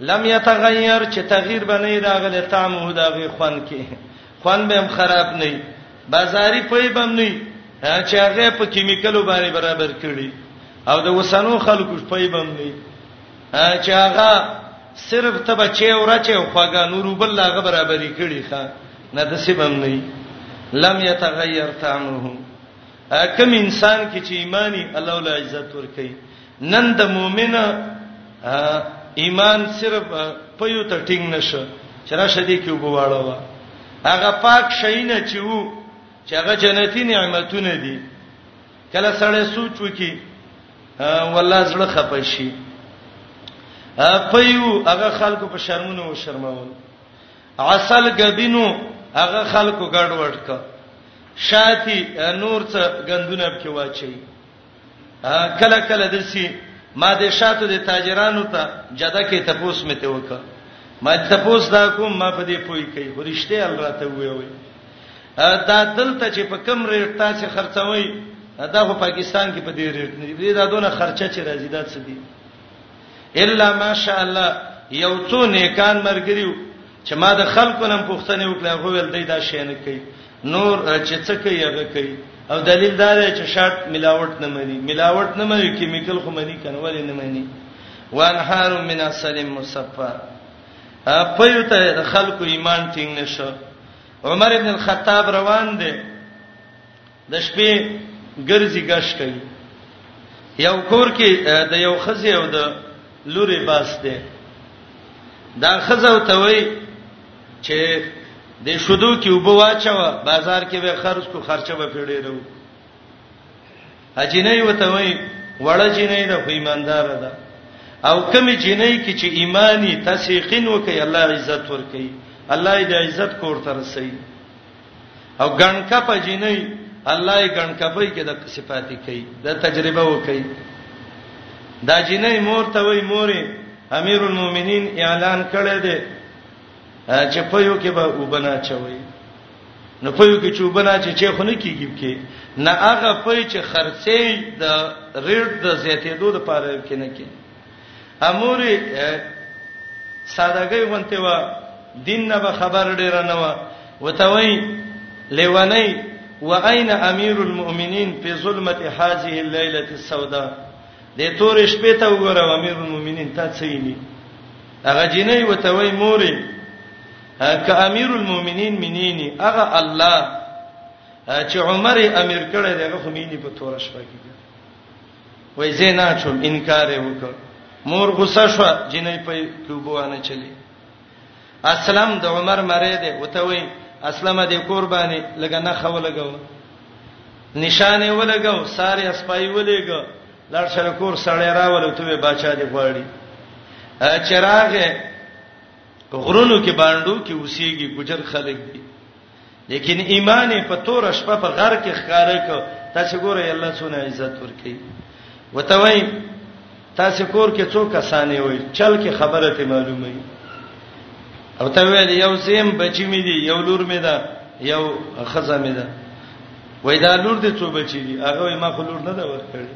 لم يتغير چې تغییر بنئ راغله طعمه دا غي خوان کې خوان به هم خراب نه بازاري پي بم نه چې هغه په کیمیکلو باندې برابر کړي او د وسانو خلکو پي بم نه چې هغه صرف ته بچي او راچي او خواګه نور بل هغه برابرې کړي ښا نه د سی بم نه لم يتغير طعمه کم انسان کې چې ایمانی الله ول عزت ور کوي نن د مؤمن ایمان صرف په یو ته ټینګ نشه چې راشه دې کې وبواړو هغه پاک شینه چې وو چې هغه جنتی نعمتونه دي کله سړی سوچ وکي والله زړه خپه شي په یو هغه خلکو په شرمونو و شرمول عسل غبینو هغه خلکو ګډوډ ک شاتی نور څه غندونه په کې واچي کله کله د سی ما د شاتو د تاجرانو ته جده کې تپوس مې ته وکړ ما تپوس دا کوم ما په دې پوي کوي ورشته ال راته وی وی دا دلته چې په کم ریټ تاسو خرڅوي دا په پاکستان کې په دې ریټ نه دی دا دونه خرچه چې راځي دا څه دی الا ماشاء الله یو څو نیکان مرګریو چې ما د خلکو نن پوښتنه وکړه هغه ول دی دا شی نه کوي نور چې څه کوي هغه کوي او دلیل دا دی چې شرط ملاوت نه مني ملاوت نه مني کیمیکل خو مني کنه ولې نه مني وانهار من اصل مصفا پيوته د خلکو ایمان ټینګ نشو عمر ابن الخطاب روان دی د شپې ګرځي ګش کوي یو کور کې د یو خزه او د لوري باس ده دا خزه او توي چې د شودو کې وبو واچوه بازار کې به خرج کو خرچه به پیړې رو اجینې وته وای وړه جینې ده خو ایماندار ده او کمی جینې کې چې ایمانی تسیقین وکي الله عزت ورکي الله دې عزت کور تر سي او ګڼکه په جنې الله یې ګڼکه په کې د صفاتی کوي د تجربه وکي دا جنې مور ته وای مورې امیر المؤمنین اعلان کړی دی چې په یو کې به وبنا چوي نو په یو کې چې وبنا چې چې خونه کیږي کې نه هغه په چې خرڅې د ریټ د زیاتېدو لپاره کې نه کې اموري سادهګۍ غونته و دین نه به خبر ډیر نه و وتوي لیوانی و اين امیر المؤمنین په ظلمت هذه الليله السوداء د تور شپې ته وګوره امیر المؤمنین تا څه یې هغه جنې وته وای مورې ک امیر المؤمنین منینی هغه الله چې عمر امیر کړه دغه خمینی په تور شپه کې وای زینا چوم انکار وکړ مور غوسه شو جنې په کوبوانه چلی اسلام د عمر مری دی وته وای اسلام د قرباني لګا نه خو لګاو نشانه ولګاو ساره اسپای ولګاو لړ سره کور سړی راول ته به بچا دی غواړي چراغه غرونو کې باندو کې اوسېږي ګجر خلک دي لیکن ایمان په تور شپه په غر کې ښکارې کو تاسو ګورئ الله څونه عزت ورکړي وته وای تاسو کور کې څو کسانې وای چل کې خبره ته معلومه وي او ته ویل یو سیم بچی مې دی یو لور مې ده یو خزه مې ده وای دا لور دې څو بچی دي هغه ما خو لور نه ده ورکړې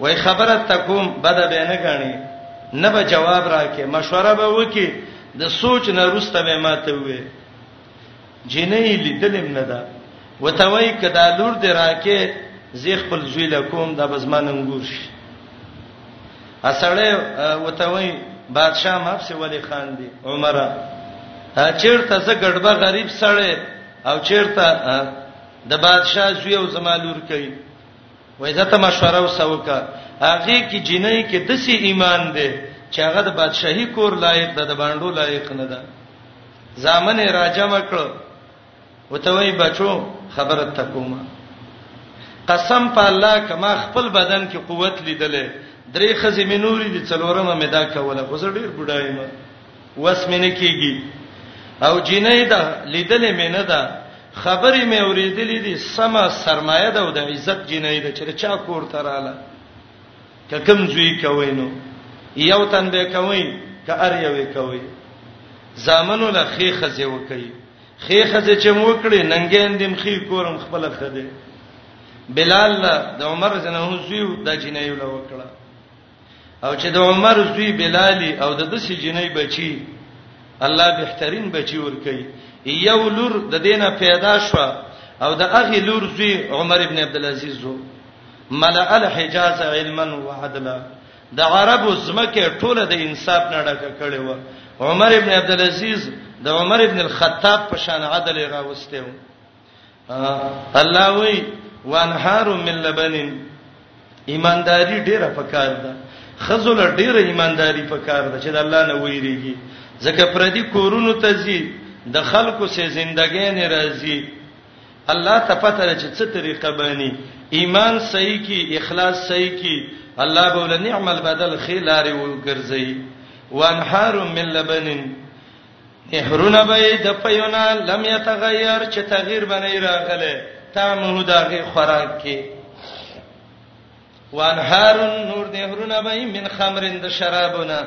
وای خبره تکوم بده به نه غاڼي نه به جواب راکې مشوره به وکې د سوچ نه روسته به ماته وې جنې لیدلم نه ده وتوي کدا لور دې راکې زی خپل زوی له کوم د بزمان انګور شي اسړې وتوي بادشاہ ماف سي ولی خان دی عمره چیرته زه ګډبه غریب سړې او چیرته د بادشاہ زوی او زمالور کوي وای زه ته مشوره وسوکه هغه کې جنۍ کې دسی ایمان دی چې هغه د بادشاہي کور لایق ده د باندو لایق نه ده زامن یې راجمع کړو وته وای بچو خبره تکومه قسم په الله کما خپل بدن کې قوت لیدلې درې خزې مې نورې دي څلورمه مې دا کوله خو زه ډیر بډای ما وس مې نه کیږي او جنې دا لیدلې مې نه دا خبرې مې اورېدلې دي سما سرمایه ده او د عزت جنې ده چې چا کور تراله که کوم زوی کوي نو یو تن به کوي که ار یوې کوي زامنو له خې خزه وکي خې خزه چې مو کړې ننګین دیم خې کورم خپل خده بلال د عمر جنه زوی د جنې له وکړه او چې د عمر زوی بلالي او د دسی جنې بچي الله بهترین بچي ور کوي یو لور د دینه پیدا شو او د اغه لور زوی عمر ابن عبد العزيز زو ملأ الحجاز علما وعدلا د عربو زمکه ټوله د انصاف نه ډکه کړي و عمر ابن عبد العزيز د عمر ابن الخطاب په شان عدل راوسته و الله وی وانهار من لبن ایمانداری ډیره پکار ده خزل ډیره ایمانداری پکار ده چې د الله نه ویریږي ځکه پردي کورونو ته زی د خلکو سه زندګۍ نه راځي الله ته پته ده چې څه طریقه باندې ایمان صحیح کی اخلاص صحیح کی الله به ول نعم البدل خلاري وګرځي وانهار من لبن نهرونه به د پيونا لم يتغير چې تغییر باندې راغله تامه داغه خوراک کې وانهار نور نهرونه به من خمرند شرابونه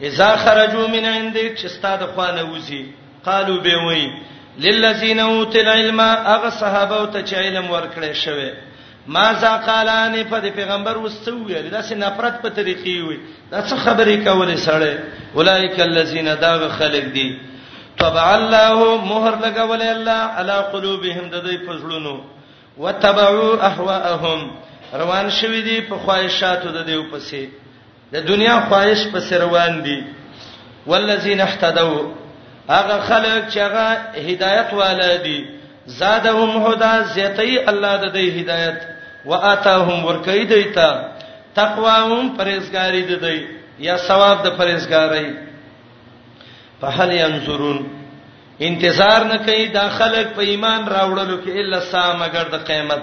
اذا خرجوا من عندك چې ستا د خوانه وځي قالو به وای للذین اوت العلم اغه صحابه او ته چې علم ورکړې شوی ما ذا قالان په دې پیغمبر وستو ویل دا سه نفرت په طریقې وي دا څه خبرې کولې سړې اولایک الذین دا خلق دي طبع الله مہر لګولې الله علی قلوبهم د دې پزړونو وتبعوا اهواهم روان شوی دي په خواهشاتو د دې وپسې د دنیا خواهش په سروان دي والذین اهتدوا هغه خلک چې هغه هدایت والا دي زادهم هدا زیتی الله د دې هدایت واتاهم ورکی دیتا تقواهم پرهیزګاری دی دی یا ثواب د پرهیزګاری په هل ينظرون انتظار نه کوي دا خلک په ایمان راوړلو کې الا سا مگر د قیامت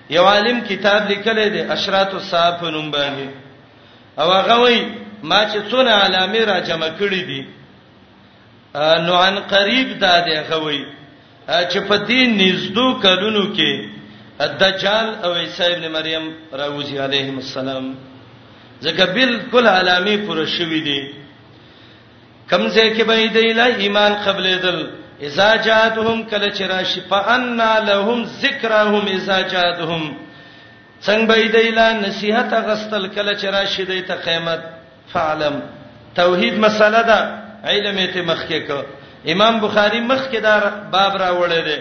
یو عالم کتاب لیکلی دی اشراط الساعه په نوم باندې او هغه وای ما چې څونه علامه را جمع کړې دي نو ان قریب دا دی هغه وای چې په دې نږدو کلونو کې دجال او عیسی ابن مریم راوځي علیهم السلام ځکه بالکل علامه پر شوې دي کم ځای کې به دی لا ایمان قبلېدل اذا جاءتهم کله چې راشي فان لهم ذکرهم اذا جاءتهم څنګه به دی لا نصيحت غستل کله چې راشي دی ته قیامت فعلم توحید مسله ده علم ته مخکې کو امام بخاری مخکې دا باب راوړی دی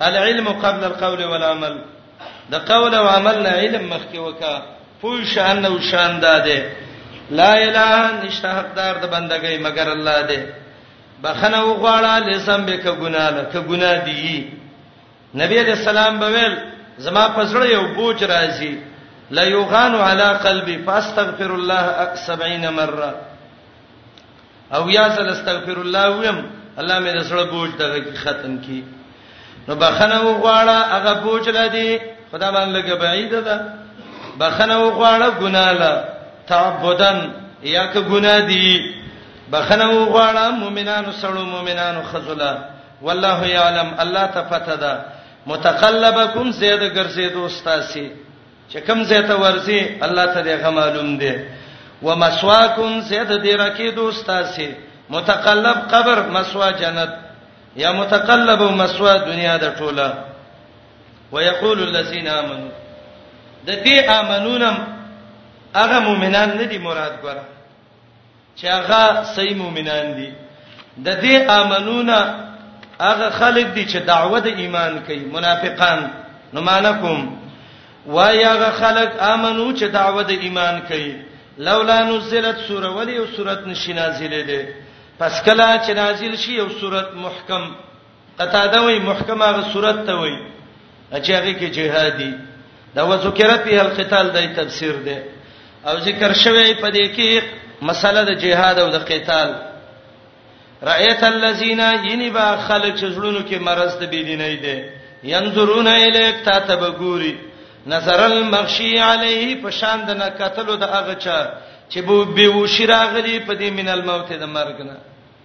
العلم قبل القول والعمل د قول او عمل نه علم مخکې وکا پوه شان نو شان داده لا اله نشته حقدار د بندګۍ مگر الله دی بخنه وغواړه لسم به ک ګنا نه ک ګنا دی نبی علیہ السلام بویل زما پسړ یو بوج راځي لا یوغان علی قلبی فاستغفر الله 70 مره او یا زل استغفر الله ویم الله مې رسول بوج دغه کی ختم کی نو بخنه وغواړه هغه بوج لدی خدا باندې لګه بعید ده بخنه وغواړه ګنا لا تعبدن یا که ګنا دی بخنه وغواړه مؤمنانو سره مؤمنانو خذلا والله یعلم الله تفتدا متقلبکم زید ګرځې دوستاسي چې کوم ځای ته ورځي الله ته دې غو معلوم دی ومسواکم سید دې رکی دوستاسي متقلب قبر مسوا جنت یا متقلب مسوا دنیا د ټوله ويقول الذين امنوا د دې امنونم هغه مؤمنان نه دي مراد ګره چې هغه صحیح مؤمنان دي د دې امنونه هغه خلک دي چې دعوه د ایمان کوي منافقان نو مالکم وای هغه خلک امنو چې دعوه د ایمان کوي لولا نزلت سوره ولی او سورت نشي نازلې ده پس کله چې نازل شي یو سورت محکم قتاده وی محکمه غ صورت ته وی چې هغه کې جهادي دا وذکر په القتال دای تفسیر دی او ذکر شوی په دې کې مسله د جهاد او د قتال رایت الذین ینبا خلق زړونو کې مرز د بيدینې دي ينظرون الیک تا تبغوري نظر المغشی علیه په شان د نکتلو د هغه چا چې بو به وشراغلی په دې من الموت د مرګ نه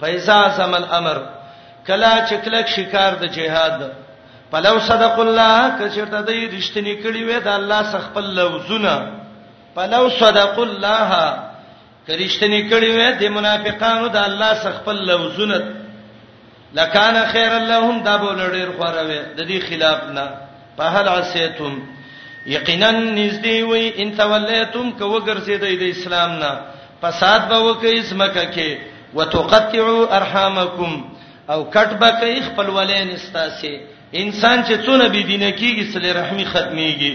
فیضا زمل امر کلا چکلک شکار د جهاد پلو صدق الله کچرته دی رښتینی کړي وې د الله څخه خپل لوزونه پلو صدق الله کرشتنی کړي وې د منافقانو د الله څخه خپل لوزونه لکان خیر اللهم دا بول ډیر خوره وي د دې خلاف نه په هل عسیتم یقینا نږدې وي ان تولیتم کو وګرځید د اسلام نه فساد به وکي اسمکه کې وتقطعوا ارحامکم او کټ به کوي خپل ولین استاسي انسان چې څونه بي دینه کیږي سلی رحمی ختميږي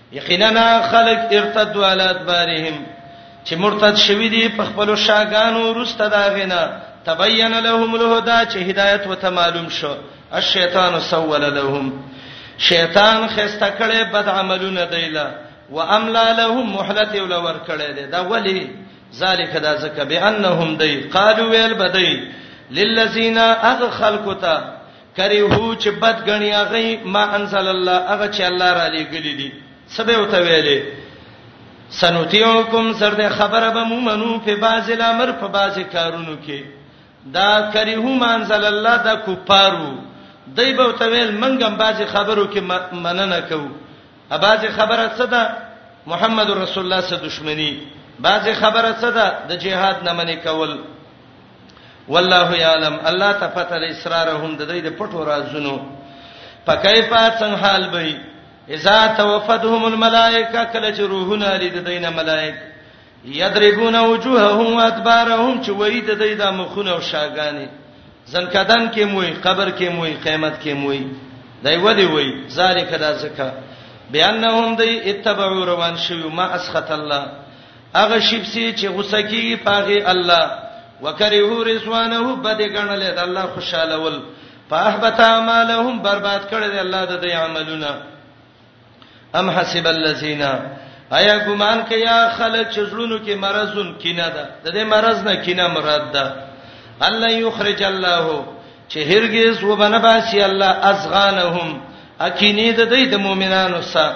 یقینا خلق ارتدوا علی ادبارهم چې مرتد شوی دی په خپل شاګانو رسته دا غنه تبین لهم الهدى چې هدایت وته معلوم شو الشیطان سول لهم شیطان خسته کړي بد عملونه دیلا واملا لهم مهلت ول ور کړي دی دا ولی ذالک دا زکه بانهم دی قالو ویل بدی للذین اغ خلقتا کریهو چې بد غنی هغه ما انزل الله هغه چې الله را لېګلې دي سبه او ته ویلې سنوتیوکم سر دې خبره به مومنو په باز الامر په باز کارونو کې دا کریهو ما انزل الله دا کوپارو دای به ته ویل منګم باز خبرو کې مننه کو اباز خبره څه ده محمد رسول الله سره دښمنی باز خبره څه ده د جهاد نه منې کول والله یعلم الله ته پته لري اسرارهم د دې د پټو رازونو فكيفا څنګه حال به اذا توفتهم الملائکه کله چې روحونه لري د دینه ملائک یضربون وجوههم وادبارهم چې وای د دې د مخونه او شاګانی زنکدن کې موي قبر کې موي قیامت کې موي دای ودی وای ذالک دا زکه بیانهم دی اتبعوا روان شوی ما اسخط الله هغه شپسي چې غوسه کیږي پاغي الله وکرهو رضوانه بد ګڼل د الله خوشاله ول فاحبط اعمالهم برباد کړل دی الله د دې عملونه ام حسب الذين ایا ګمان کیا خلک چې زړونو کې مرزون کینه ده د دې مرز نه کینه مراد ده الله یخرج الله چې هرگز وبنه باسي الله ازغانهم اکینه د دې د مؤمنانو سره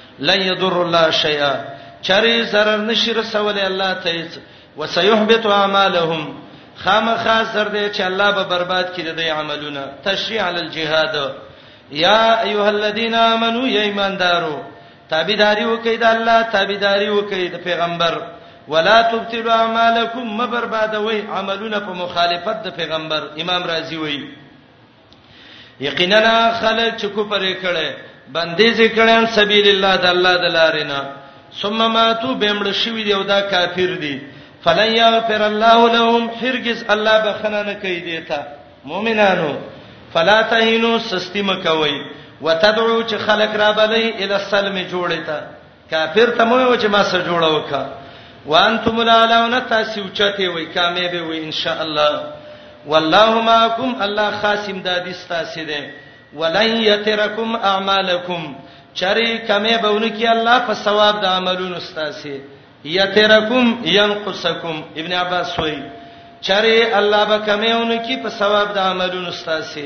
لن يضر الله شيئا چری zarar نشي رسولې الله ته هیڅ وسيحبط اعمالهم خامخا سر دې چې الله به برباد کړي د عملونه تشریع علی الجهاد یا ایها الذین آمنو یا ایماندارو تابعداري وکړئ د الله تابعداري وکړئ د پیغمبر ولا تبتلوا اعمالکم مبربادوي عملونه په مخالفت د پیغمبر امام رازی وایي یقینا خلک چې کو پرې کړي بندیز کړي ان سبیل الله د الله د لارې نه ثم ماتو بمړ شوی دی او دا کافر دی فلن یغفر الله لهم هرگز الله بخنه نه کوي دیتا مؤمنانو فلا تهینو سستی مکوي وتدعو چې خلک را بلې ال سلم جوړه تا کافر ته مو چې ما سره جوړه وکا وانتم العلون تاسو چته وای کامیاب وي ان شاء الله والله معكم الله خاصم دادی تاسو ده ولن يتركم اعمالكم چری کمه بونه کی الله په ثواب د عملونو تاسو یترکم ينقصکم ابن عباس وای چری الله به کمه ونه کی په ثواب د عملونو تاسو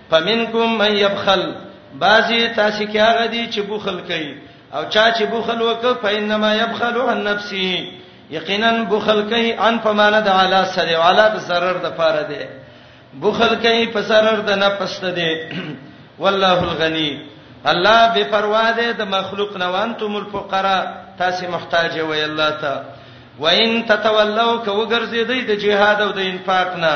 فمنکم من یبخل بعضی تاسو کې هغه دي چې بخل کوي او چا چې بخل وکړ فینما یبخل عن نفسه یقینا بخل کوي ان فمانه د علا سره علا د zarar د پاره دی بخل کوي په zarar د نه پسته دی والله الغنی الله بے پروا دی د مخلوق نه وانتم الفقراء تاسو محتاج وي الله ته وان تتولوا کوګرځي د جهاد او د انفاق نه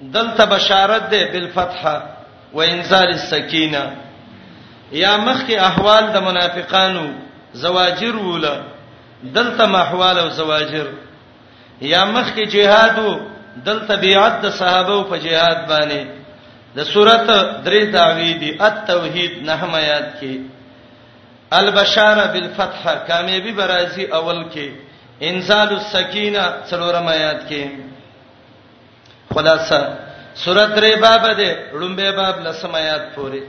دلته بشارت ده بالفتح وانزال السکینه یا مخکې احوال د منافقانو زواجر وله دلته محوال او زواجر یا مخکې جهاد دلته بیعت د صحابه په جهاد باندې د صورت درې داوی دی التوحید نه میات کې البشاره بالفتح کامیابی برازي اول کې انزال السکینه څلورم آیات کې خلاصه سورۃ درې باب ده لومبه باب لسمات پوری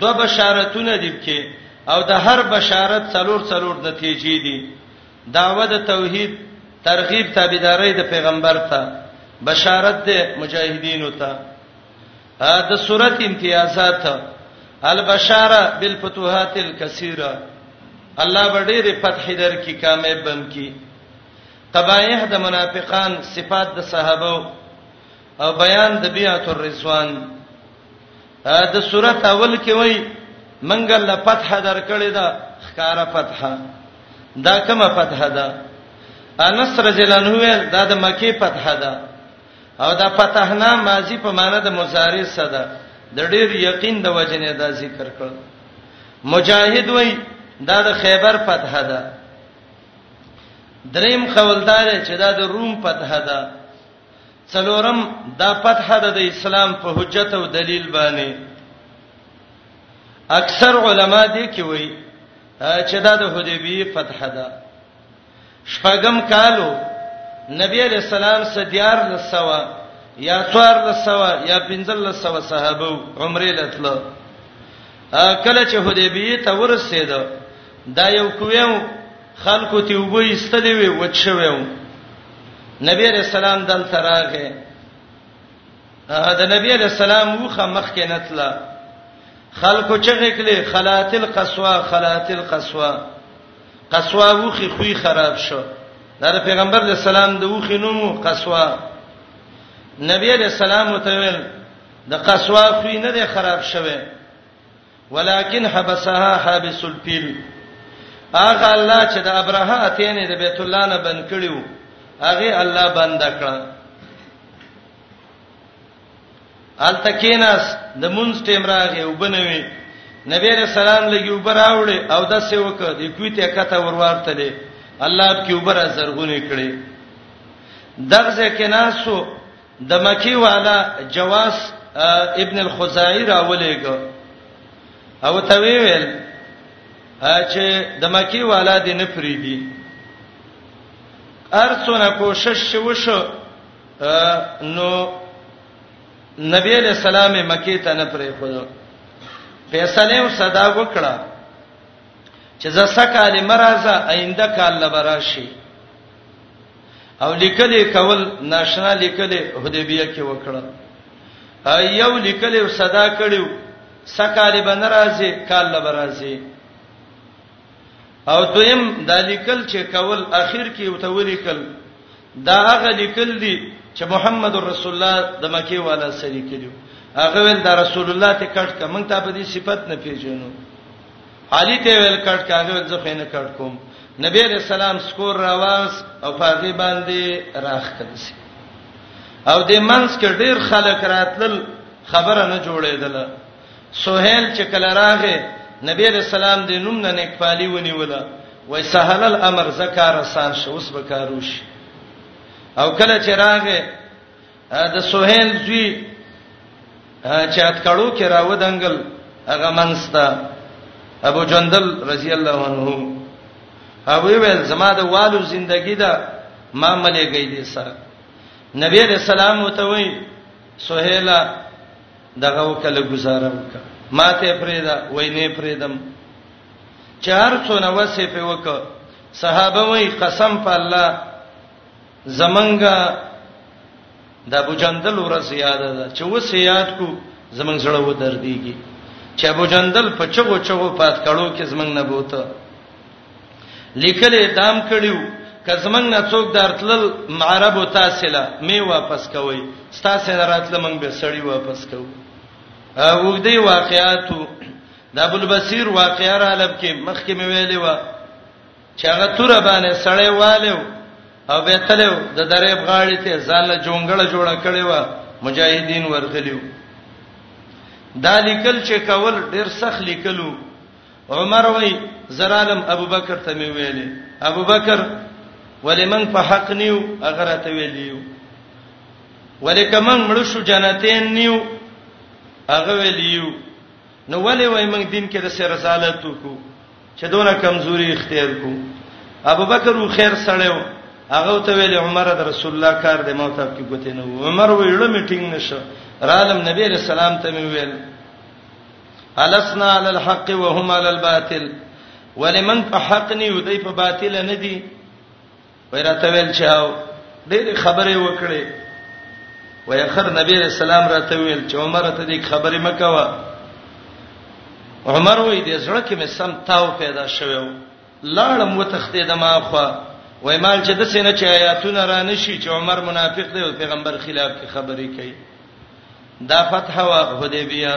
دو بشارتونه دي کې او د هر بشارت څلور څلور نتیجې دي داوه د توحید ترغیب تابعداري د پیغمبر ته بشارت ده مجاهدینو ته د سورۃ امتیازات البشاره بالفتوحات الکثیره الله وړي فتح در کی کامیاب بن کی قبایح د منافقان صفات د صحابه او بیان د بیعت الرضوان د سورته اول کې وای منګه له فتح درکړې ده خکارا فتح دا کومه فتح ده انس رضی الله عنه ویل دا د مکی فتح ده او دا فتحنا ماضی په معنی د مضارع صدا د ډیر یقین د وجنې دا ذکر کړ مجاهد وای دا د خیبر فتح ده دریم قولدار چې دا د روم فتح ده څلورم دا فتح ده د اسلام په حجت او دلیل باندې اکثر علما دې کې وایي چې دا د حدیبی فتح ده شپږم کالو نبی علیہ السلام سدیار لسوا یا څوار لسوا یا پنځل لسوا صحابه عمره لتل کله چې حدیبی ته ورسېده دا یو کویو خلکو ته وبو ایستلې وي وچویو نبی رسول الله دلته راغې دا نبی رسول الله مخه مخ کې نتلا خلکو چې غکلې خلات القصوا خلات القصوا قصوا وخي خوې خراب شو دا پیغمبر علی السلام د وخي نوم قصوا نبی علی السلام ته ویل د قصوا خوې نه خراب شوه ولکن حبسها حابس الفيل هغه الله چې د ابراهه اتینې د بیت الله نه بند کړیو هغه الله بند کړ التکیناس د مونږ ټیم راغی وبنوي نبی رسول الله لګي وبراوړي او د څه وکړ د کوی ته کته ورورته دي الله په کې وبره زرغونې کړي دغه کې ناسو د مکی والا جواز ابن الخزاعی راولېګ او ته ویل چې د مکی والا دې نه فریدي ارڅونه کوشش وشو نو نبی علیہ السلام مکی ته نه پرې خو فیصله صدا وکړه چې زسکه علی مرزه آینده کال لبراشي او لیکل کول ناشنا لیکل حدیبیه کې وکړه یو لیکل صدا کړیو سکال به ناراضي کال له برازي او دویم د لیکل چې کول اخر کې وته ولیکل دا هغه لیکل دي چې محمد رسول الله د مکه والا سره کړیو هغه ول دا رسول الله ته کټ کمن ته په دې صفت نه پیژنو علي ته ویل کټ کاغه ځه خینه کټ کوم نبی علیہ السلام سکور راواز او پاغي باندې راخ کړی سي او د منس کې ډیر خلک راتلل خبره نه جوړېدله سہیل چې کله راغې نبی علیہ السلام د نوم نه نیک پالي ونیوله وای سهل الامر زکار سان شوس بکاروش او کله چې راغې د سہیل زوی چې اتکړو کې راو دنګل هغه منستا ابو جندل رضی الله عنه او ویل زما د والو ژوندۍ دا ما ملې گئی دي سره نبی رسول الله ته وی سہیلا دغه وکړه گزاره وکړه ماته پرېدا وینې پرېدم چار څونه وسه په وکړه صحابه وی قسم په الله زمنګ د ابو جندل ورځ یاد ده چې وس یاد کو زمنګ سره و درديږي چې ابو جندل په چغو چغو پات کړو کې زمنګ نه بوته لیکلې دام کړیو کزمنګ نه څوک درتل معرب تاسله می واپس کوي ستاسو نه راتل منګ به سړی واپس کوي او دې واقعاتو د ابو البصیر واقعا عالم کې مخکې مې ویلې و چې هغه تور باندې سړې والو او به تلو د درې بغاړې ته ځان له جونګړه جوړه کړې و مجاهدین ورغلیو دا لیکل چې کول ډیر سخت لیکلو عمر وای زرالم ابوبکر ته مې ویلې ابوبکر ولې من په حق نیو اگر ته ویلیو ولې کمن مړ شو جنتین نیو هغه ویلیو نو ولې وای موږ دین کې د سر رسالت وکړو چې دونه کمزوري اختیار کو ابو بکر و خیر سړیو هغه ته ویل عمر د رسول الله کار دی مو ته کې ګوتې نه عمر ویل میټینګ نشه رالم نبی رسول الله ته ویل الاسنا علی الحق وهم علی الباطل ولمن په حق نه ودی په باطل نه دی ویراته ویل چې او ډېر خبرې وکړې وای اخر نبی رسول الله راته ویل چې عمر ته دې خبرې مکوه عمر وای دې زړه کې مې سم تاو پیدا شوو لاړم وتختې د ما خو وای مال چې د سینې چې آیاتونه را نشي چې عمر منافق دی او پیغمبر خلاف کې خبرې کوي دا فتح وا حدیبیه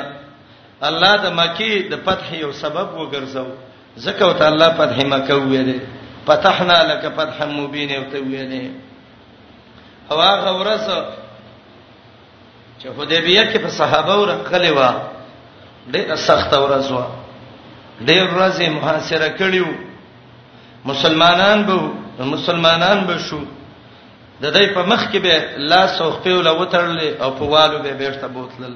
الله د مکی د فتح یو سبب وګرځاو ځکه او ته الله فتح مکه ویلې فتحنا لك فتحا مبین او ته ویلې او هغه ورځ چې حدیبیه کې په صحابه ورغلې و ډېر سخت ورځ و ډېر ورځې محاصره کړیو مسلمانان به مسلمانان به شو د دې په مخ کې به لاس او خپل وتړل او په والو به بیرته بوتلل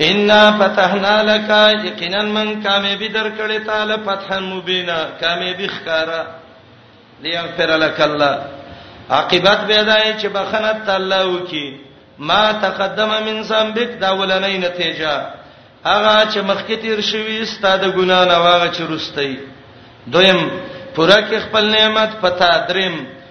ان فتحنا لك یقینا من کامیابی درکړې تعالی فتحا مبینا کامیابی ښکارا لیغفر لك الله عاقبت به دای چې بخنه تعالی وکي ما تقدم من ذنبک دا ولنې نتیجه هغه چې مخکې تیر شوی ستاده ګنا نه واغه چې رستي دویم پورا کې خپل نعمت پتا دریم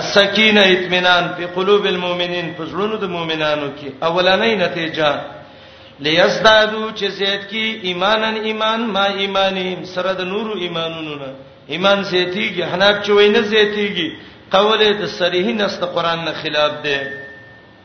السکینه اطمینان په قلوب المؤمنین په زړونو د مؤمنانو کې اولنۍ نتیجه لیزدادو چې زیات کی ایمانن ایمان ما ایمانهم سره د نورو ایمانونو نه ایمان زیاتیږي حناک چوي نه زیاتیږي قوله د صریح نست قران نه خلاف ده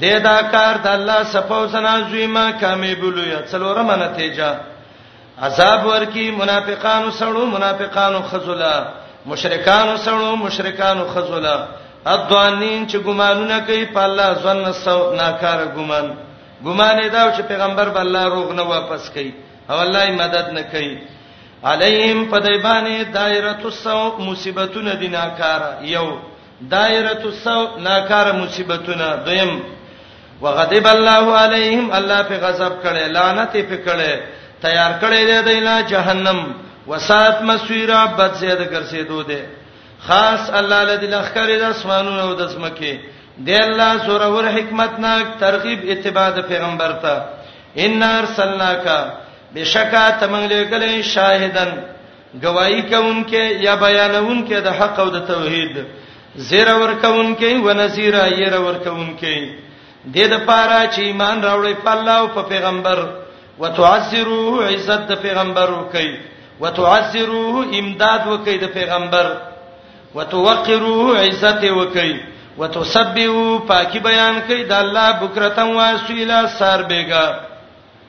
د دا کار د الله صفو سنا زویما کامیبلو یا څلورمه نتیجه عذاب ورکی منافقانو سړو منافقانو خذلا مشرکانو سړو مشرکانو خذلا ادوانین چې ګمانونه کوي په الله ځن سو ناکاره ګمان ګمان دا چې پیغمبر به الله روغ نه واپس کوي او الله یې مدد نه کوي علیهم پدایبانه دایره السو مصیبتونه دیناکاره یو دائرة السوء ناکاره مصیبتونه دویم وغضب الله علیهم الله په غضب کړي لعنت په کړي تیار کړي دی دینه جهنم وسات مسیرا بد زیاده ګرځېدو دی خاص الله لدی لخر د اسمانونو او د سمکه دی الله سره ور حکمت ناک ترغیب اتباع د پیغمبر ته ان ارسلناک بشکا تمنګلې کله شاهدن گواہی کوونکې یا بیانونکې د حق او د توحید زیر ورکوونکې و نذیر ایر ورکوونکې د دې لپاره چې ایمان راوړې په الله او په پیغمبر وتعذروه عزت د پیغمبر وکي وتعذروه امداد وکي د پیغمبر وتوقروه عزت وکي وتسبحوه پاکي بیان کوي د الله بکرتن واسیلا سار بیګا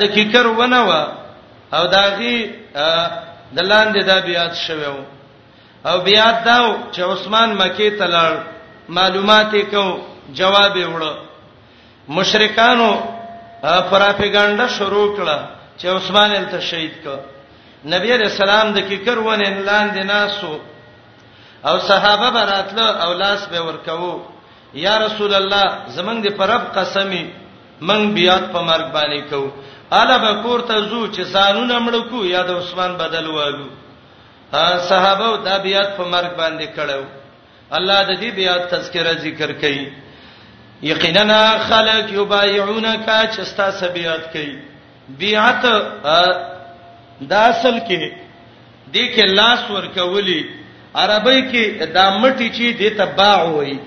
د کیکر ونه و او داغي د لاندې دا بیات شوو او بیات داو چې عثمان مکه ته لاړ معلومات یې کو جواب یې وړو مشرکانو پراپګاندا شروع کړه چې عثمان ال تشهید کو نبی علیہ السلام د کیکر ونه لاندې ناسو او صحابه براتله او لاس به ورکوو یا رسول الله زمنګ دی پرب قسمی موږ بیعت په مرګ باندې کوو اله به کور ته ځو چې ځانونه مړ کو یا د عثمان بدل والو صحابه دا بیعت په مرګ باندې کړو الله د دې بیعت تذکرہ ذکر کړي یقینا خلق یبایعونک چې ستا سبیعت کوي بیعت دا اصل کې دې کې لاس ورکولي عربی کې دا مټی چې دې تباع وای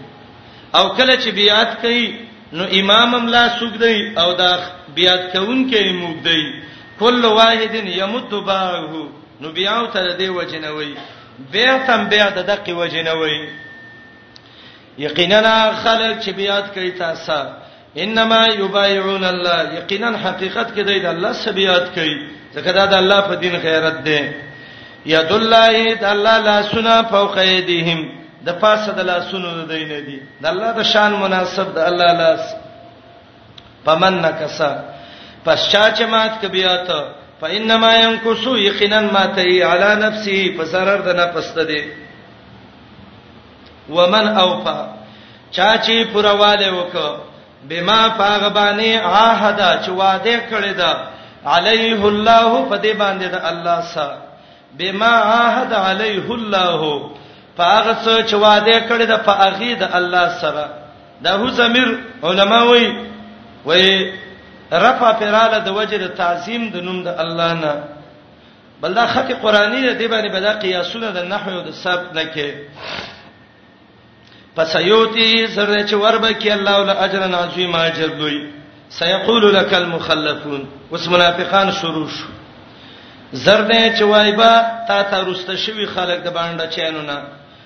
او کله چې بیعت کوي نو امام هم لا سوق دی او دا بیعت کوونکې موږ دی کل واحد یمد باعه نو بیاو ته دې وجنوي بیعتم بیع د دقه وجنوي یقینا خلک چې بیات کوي تاسو انما یبایعون الله یقینا حقیقت کې دی د الله سبیات کوي ځکه دا د الله په دین غیرت دی ید الله د الله لا سنا فوق ایدیهم د پاسه د لا سونو د دین دی د الله د شان مناسب د الله لاس پمن نکسا پس چا چې مات کبیات فإنما ينقصو یقینا ما ته علی نفسه فسرر د نفس ته دی ومن اوفا چا چې پرواله وک بما فغبانی عهد چې وعده کړی دا علیه الله په دې باندې دا الله سره بما عهد علیه الله فاغه څه چې وعده کړی دا فاغی دا الله سره دا هو زمیر علما وای وای رفع پراله د وجه د تعظیم د نوم د الله نه بل دا خط قرآنی دی باندې بدا قیاسونه د نحو او د صرف نه کې فسيوتي سره چې وربک الله ول اجر عظیم اجر دوی سيقول لك المخلفون اوس منافقان شروع شو زرد چې وایبا تا ته رسته شوی خلک د باندې چینونه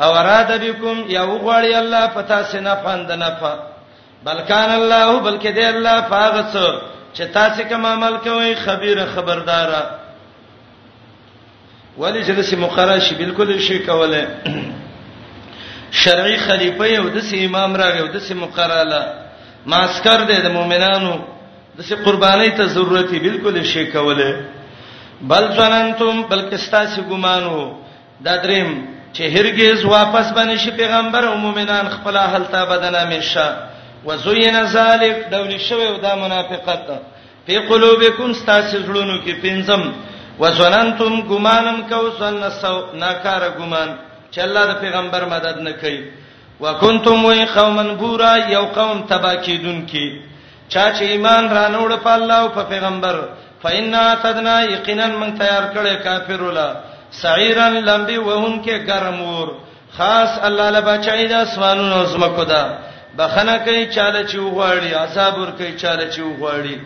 او اراده بكم یا وغواړي الله پتا سینا فند نه ف بلکان الله بلکې دی الله فاغت چې تاسو کوم عمل کوئ خبير خبردارا ولی جلسه مقرره شي بالکل شي کوله شرعي خلیفہ یو د سي امام راغی او د سي مقراله ماسکر دی د مؤمنانو د سي قرباني ته ضرورت بالکل شي کوله بل ظننتم بلکې تاسو ګمانو دا دریم چې هرگز واپس باندې شي پیغمبر او مؤمنان خپل اهل ته بدنه مشه وزین ذالک ډول شوی او دا منافقت ده په قلوبکم ستاسو زړونو کې پنځم وسننتم ګمانم کو سن سو ناکار ګمان چې الله د پیغمبر مدد نه کوي وکنتم وی قومن بورا یو قوم تبا کیدون کی چا چې ایمان رانوړ په الله او په پیغمبر فإنا تدنا یقینا من تیار کړي کافر ولا سعیرا لمبي وهن کې ګرم ور خاص الله له بچای د اسمانونو او زمکو دا بخنه کوي چاله چې وغواړي عذاب ور کوي چاله چې وغواړي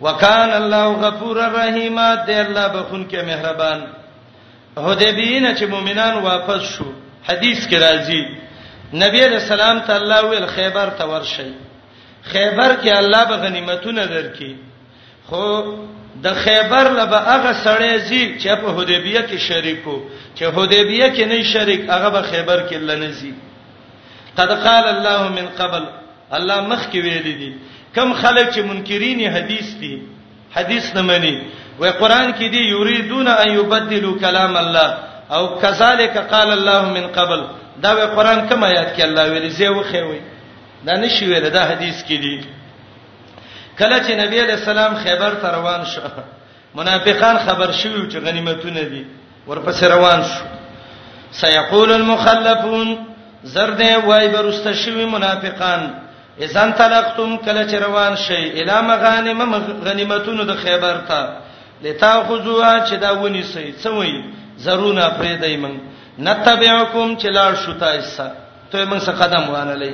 وکان الله غفور الرحیم دی الله بخون کې مهربان حدیبین چې مؤمنان واپس شو حدیث کې راځي نبی رسول الله تعالی ویل خیبر ته ورشي خیبر کې الله به غنیمتونه درکې خو د خیبر لبه هغه سړی زی چې په حدیبیه کې شریکو چې حدیبیه کې نه شریک هغه به خیبر کې لنزي قد قال الله من قبل الله مخ کې ویل دي کم خلک چې منکرین حدیث دي حدیث نه مني وای قران کې دي یریدون ان یبدلوا کلام الله او کذالک قال الله من قبل دا وای قران کوم آیات کې الله ویل زی وخی وی دا نشي ویل دا حدیث کې دي کله چې نبی علیہ السلام خیبر ته روان شو منافقان خبر شوی چې غنیمتونه دي ورپسې روان شو سيقول المخلفون زرد وای برسته شوی منافقان اذا انطلقتم کله چې روان شئ الی مغانم غنیمتونو د خیبر ته لتاخذوا چې دا ونی سي څوي زرونه پرې دای من نتبعکم چې لاړ شو تاسو ته موږ څخه قدم وانه لې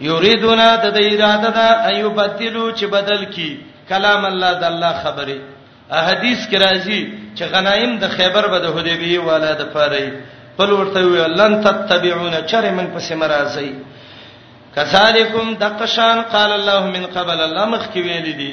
یریدون د دې اراده ده ایو بدلو چې بدل کی کلام الله د الله خبره حدیث کې راځي چې غنایم د خیبر به د حدیبیه والا د پاره بل ورته وی لن تتبعون چر من پس مرازی کذالکم دقشان قال الله من قبل الله مخ کې ویل دي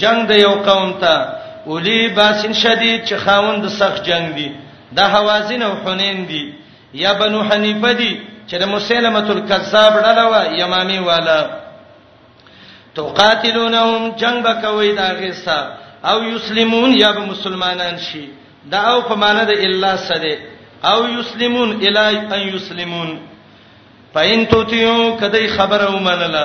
جنگ د یو قوم ته اولی باسن شدید چې خاوند سخت جنگ دی د حوازن او حنین دی یا بنو حنیفه دی چې د مسلمه الکذاب ډله وا یمامی والا تو قاتلونهم جنگ بکوي دا غیسا او یسلمون یا به مسلمانان شي دا او په معنی د الا سره او یسلمون الا ان یسلمون پاین توتیو کدی خبره ومنله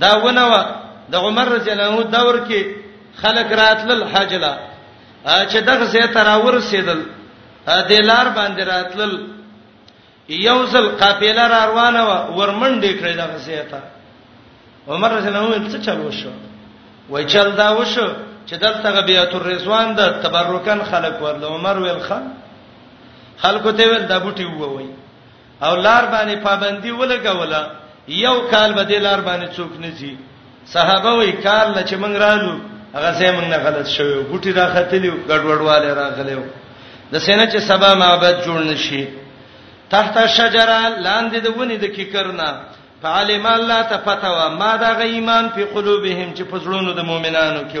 دا ونه و د عمر رضی الله عنه دور کې خلک راتلل حج لا چې دغه زه تراور سیدل د لار باندې راتلل یو ځل قافله را روانه و ورمنډې کړې دغه زه ته عمر رضی الله عنه څه چل وشو وای چل دا وشو چې دلته غبیات الرضوان د تبرکن خلک ورل عمر ویل خان خلکو ته ویل دا بوټي ووي او لار باندې پابندي ولګوله یو کال به د لار باندې څوک نه زی صحابه وی کال نه چې موږ رالو هغه ځای موږ نه غلط شوی ګټي راختلی ګډوډواله راغلی د سینه چې سبا معبد جوړ نشي تحت شجره لاندې د ونی د کیکرنا فعلم الله تفتوا ما دا غ ایمان په قلوبهم چې پزړونو د مؤمنانو کې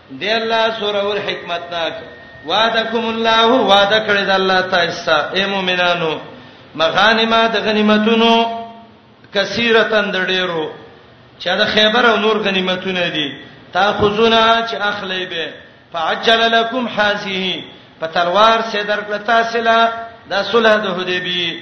دی الله سوره ور حکمتناک وعدکم الله وعده کړی د الله تاسو اے مؤمنانو مغانمه د غنیمتونو کثیرتن د ډیرو چې د خیبر او نور غنیمتونه دي تاخذونه چې اخلي به فعجل لكم هذه په تلوار سي درکړه تاسو لا د صلح د حدیبی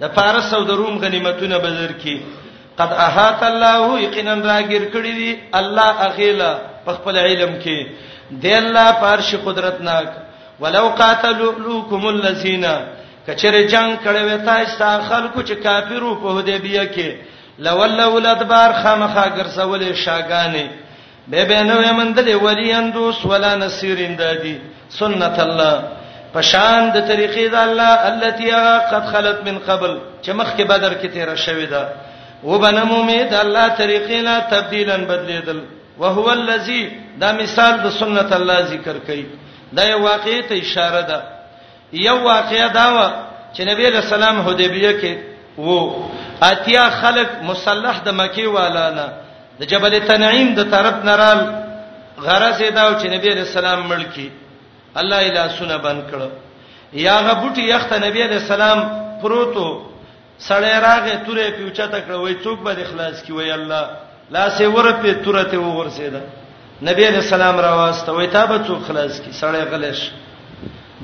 د فارس او د روم غنیمتونه بدر کې قد احاط الله یقینا راګر کړی دی الله اخیلا په خپل علم کې د الله پارش قدرتناک ولو قاتلوکم الذین کچره جنگ کړي وې تاسو ته خلکو چې کافرو په هدیبیه کې لولوا الادبار خامخا ګرځولې شاګانې به به نو یمندل ولی اندوس ولا نصير اندادي سنت الله پشان د طریقې د الله التي قد خلت من قبل چې مخکې بدر کې تیر شوې ده وبنمو می د الله طریقې لا تبديلا بدلیدل وهو الذي دا مثال د سنت الله ذکر کوي دا یو واقعي ته اشاره ده یو واقعیا دا و چې نبی له سلام حدیبیه کې وو اتیا خلق مسلح د مکی والانه د جبل تنعیم د طرف نرال غرض دا و چې نبی له سلام ملکی الله الا سونه بن کړو یا غبوټي یخت نبی له سلام پروتو سړی راغې تورې په اوچته کړه وای څوک به اخلاص کی وای الله لاسه وره په تورته وغورځیدا نبی علیہ السلام را واسته وای تا به څوک خلاص کی سړی غلش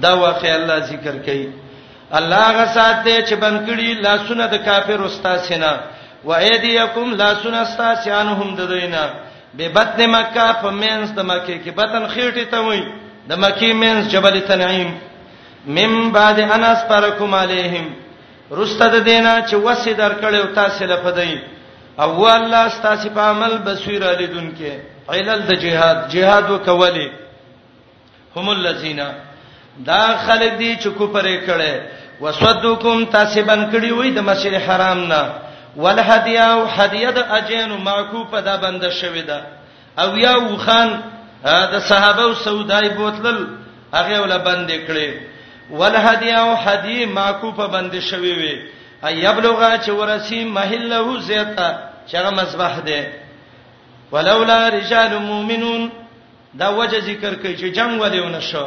دا واقع الله ذکر کوي الله هغه سات دی چې بنکړي لاسونه د کافر استاد سینا و ایدیکم لاسونه استاد سیانهم د دینه به بطن مکه په مینس د مکه کې بطن خېټه ته وای د مکه مینس جبل تنعیم مم بعد انس پرکم علیهم رسته د دینا چې وسې درکړې او تاسو له پدای او والله تاسو په عمل بصیر الیدونکې علل د جهاد جهاد وکولې هم الذین دا خلک دي چې کو پرې کړي وسدوکم تاسو بن کړی وای د مسجد حرام نه ولهدیا او هدیه د اجین معکوفه دا بند شوی ده او یا وخان د صحابه او سودای بوتلل هغه ول بند کړي ول هدی او هدی معکوفه بند شوی وي ایبلغه چې ورسی محله زیتا چې هغه مذبح دی ولولا رجال مؤمنون دا وجه ذکر کوي چې جنگ ولې ونشو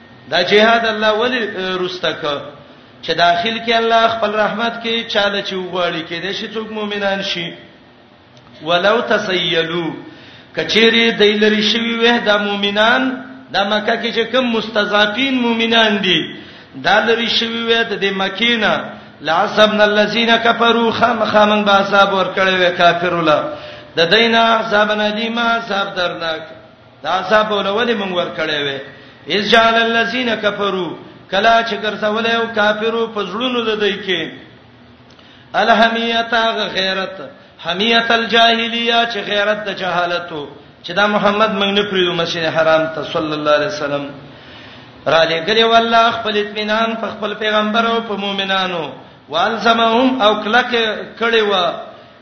دا جهاد الله ولی رسته ک چې داخل کې الله خپل رحمت کې چاله چې وغواړي کې د شي څوک مؤمنان شي ولو تسیلو کچيري د لری شوی وه د مؤمنان د مکه کې چې کوم مستضعفین مؤمنان دي دا لری شوی وه د مکینه لعصبنا الذين كفروا خامخامن با عذاب ور کړی وه کافر ولا د دینه عذاب نه دی ما عذاب درناک دا عذاب ولولې مونږ ور کړې وې اذ جعل الذين كفروا کلا چې ګرځولې او کافرو په زړونو د دوی کې الهمیت غیرت حمیت الجاهلیه چې غیرت د جهالتو چې دا محمد موږ نه پریدو مسجد حرام ته صلی الله علیه وسلم را لګره والله خپل اطمینان په خپل پیغمبر او په مؤمنانو والزمهم او کلک کړي وا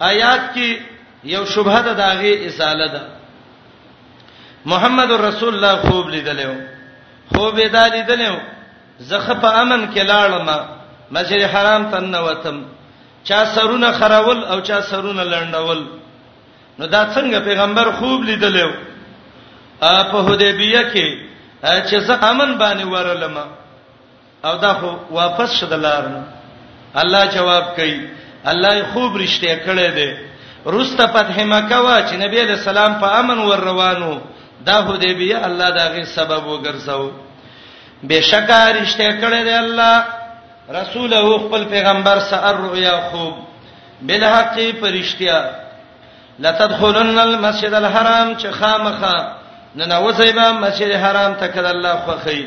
آیات کې یو شبهه ده داغه ازاله ده محمد رسول الله خوب لیدلو خوب یې دا لیدلو زخه په امن کې لاړم مسجد حرام ته نوتم چا سرونه خراول او چا سرونه لنډول نو دا څنګه پیغمبر خوب لیدلو په هدیبیه کې چې زه امن باندې ورلم او دا خو واپس شدلار نه الله جواب کوي الله خوب رښتیا کړی دی روسته فتح مکه وا چې نبی له سلام په امن ور روانو دا حدیبیه الله داغه سبب وګرځاو بشکا رښتیا کړی دی الله رسول او خپل پیغمبر سره رؤیا خوب بالحق پرشتیا لتدخلن المسجد الحرام چې خامخه نن وځي به مسجد حرام ته کړه الله خوخی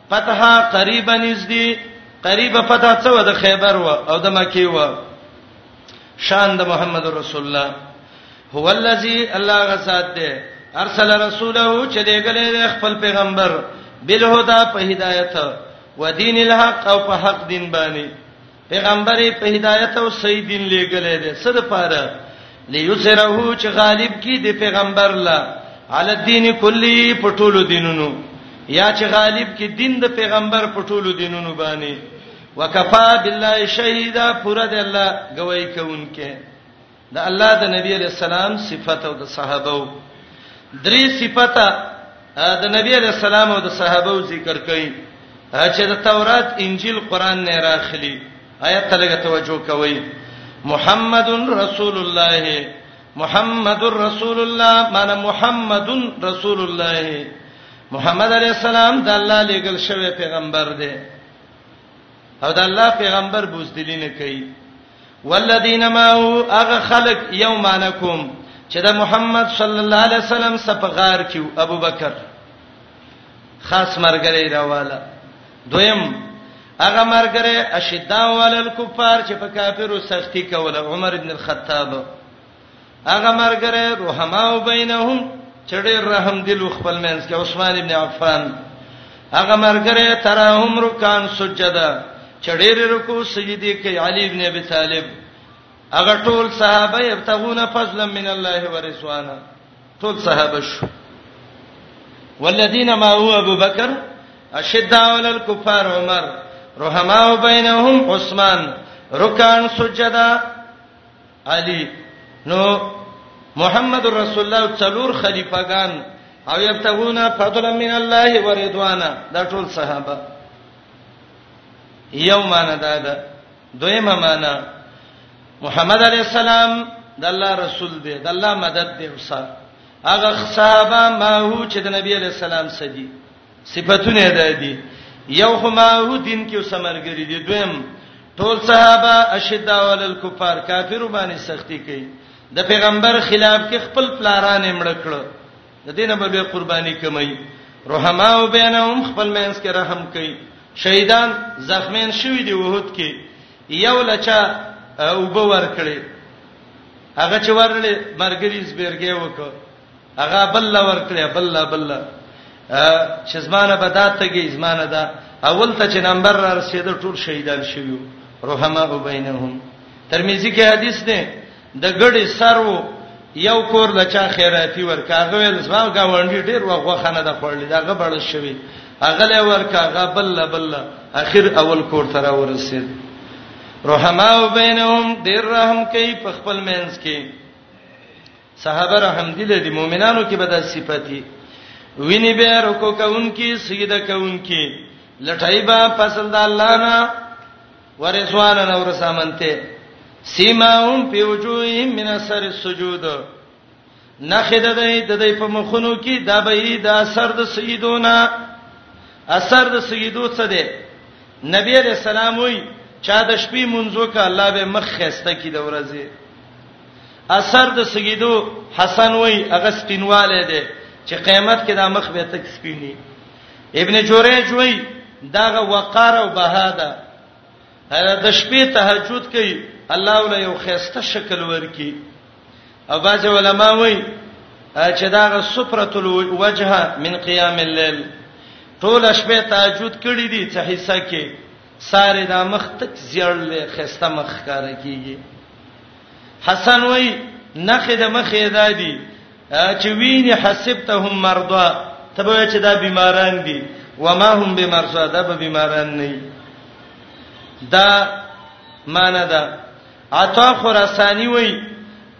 فتح قریبا نزدی قریبا فتح څه و د خیبر و او د مکی و شان د محمد رسول الله هو الذی الله غسات ده ارسل رسوله چې دګلې خپل پیغمبر بالهدى په هدایت و دین الحق او په حق دین باندې پیغمبر په هدایت او صحیح دین لګلې ده صد پاره ليسره چې غالب کی د پیغمبر لا علی الدین کلی په ټولو دینونو یا چې غالب کی دین د پیغمبر په ټولو دینونو باندې وکفا بالله شهیدا پر د الله گواہی کوونکې د الله د نبی علی السلام صفات او د صحابه درې صفات د نبی علی السلام او د صحابه ذکر کړي چې د تورات انجیل قران نه راخلی آیت تلګه توجه کوي محمد رسول الله محمد رسول الله معنی محمد رسول الله محمد علی السلام د الله لګل شوی پیغمبر دی او د الله پیغمبر بوزدلی نه کوي والذین ما اغه خلق یومانکم چې د محمد صلی الله علیه وسلم سپغار کیو ابو بکر خاص مرګره راواله دویم هغه مرګره اشداء ولل کفار چې په کافرو سختی کوله عمر ابن الخطاب هغه مرګره رحما او بینهم چړې رحم دل خپل منځ کې عثمان ابن عفان هغه مرګره ترهم رکان سجدا چړې رکو سجدي کوي علي ابن ابي طالب هغه ټول صحابه یبتغون فضلا من الله ورضوانا ټول صحابه شو والذین ما هو ابو بکر اشداء علی الكفار عمر رحماء بینهم عثمان رکان سجدا علی نو محمد رسول الله څلور خلیفګان او یبتغون فضلا من الله ورضوانا دا ټول صحابه یو معنا دا ده دویمه معنا محمد علی السلام د الله رسول دی د الله مدد دی وسه هغه صحابه ما هو چې د نبی علی السلام سدي صفاتونه ده دي یو خو ما هو دین کې سمرګری دي دویم ټول صحابه اشد اول الکفار کافر باندې سختی کوي د پیغمبر خلاف کې خپل پلاران مړ کړو د دینه به قرباني کوي رحما او بینهم خپل مینس کې رحم کوي شهیدان زخمین شوی دی وحد کې یو لچا او به ور کړی هغه چې ورلې مرګریز بیرګه وکړه هغه بل ورکړي بل بل چې زمانه به دا تګي زمانه دا اول ته چې نمبر را رسیدو ټول شهیدان شویو رحمه وبینهم ترمذی کې حدیث دی د ګړې سرو یو کور د چا خیراتی ورکاغه ول زما گاونډي ډیر وغوخه نه د خړلې دا غبړ شوی اغه له ورکاغه بل بل اخر اول کور تر ورسید رحمه وبینهم ډیر رحم کوي په خپل مینس کې صحابه رحم دي لري مؤمنانو کې به د صفاتي ویني به رکو کوونکی سجده کوونکی لټایبا فصل د الله نه ورسوان نه ورسامنته سیماهم په وجوههم من اثر السجود نخد د دې په مخونو کې د به د اثر د سجدونه اثر د سجدو څه دی نبی رسول الله وی چا د شپې منځو کا الله به مخ خسته کی د ورځې اثر د سګیدو حسن وای هغه سپینواله دی چې قیامت کې دا مخ به تک سپینی ابن جوریج وای داغه وقار او بها ده د شپې تهجد کوي الله ول یو خيسته شکل ورکی او باز علماء وای چې داغه سفرۃ الوجه من قیام الليل ټول شپه تهجد کړی دي چې حصہ کې ساره د مخ تک زیړلې خسته مخ کار کیږي حسن وای نخې د مخې دادی چې ویني حسبتهم مرضا تبه چې دا بیماران دي وما هم بمرضا دا به بیماران نه دا معنا ده عطا خراسانی وای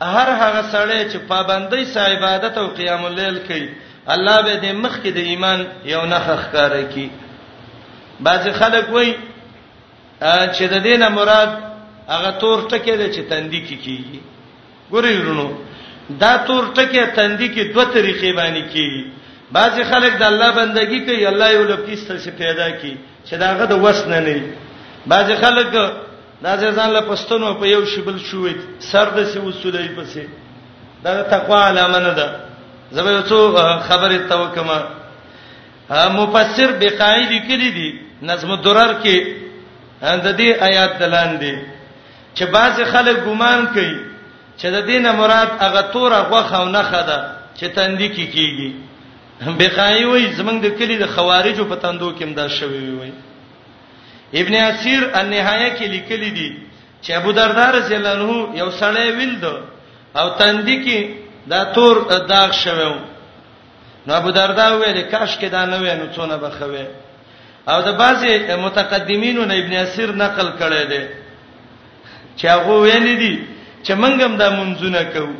هر هغه سړی چې پابندۍ سره عبادت او قیام الليل کوي الله به د مخ کې د ایمان یو نخ ښکارا کی بعض خلک وای چې د دې نه مراد هغه تور ټکی دی چې تندې کې کیږي ګورې ورونو دا تور ټکی تندې کې دوه طریقې باندې کیږي بعضی خلک د الله بندگی کوي الله یو لپیسته سي پیدا کی چې داغه د وس نه نه بعضی خلک دا ځان له پښتنو په یو شبل شوې سر د سی وسولې پسې دا تقوا علامه نه ده زبې څو خبره توکما مفسر بقاعی لیکلی دی نظم الدرر کې د دې آیات دلان دی چې بعض خلک ګمان کوي چې د دې نه مراد هغه تور غوخه او نه خده چې تندې کې کیږي بقای وای زمنګ د کلی د خوارجو په تندو کې مدا شوی وای ابن اسیر النهایه کې لیکلی دی چې ابو دردار رضی الله عنه یو سړی ویل دو او تندې کې دا تور داغ شوی نو ابو دردا ویل کاش کې دا نه وې نو څونه بخوي او د بعضي متقدمینو نه ابن اسیر نقل کړي دي چې هغه ویل دي چې منګم دا منځونه کوو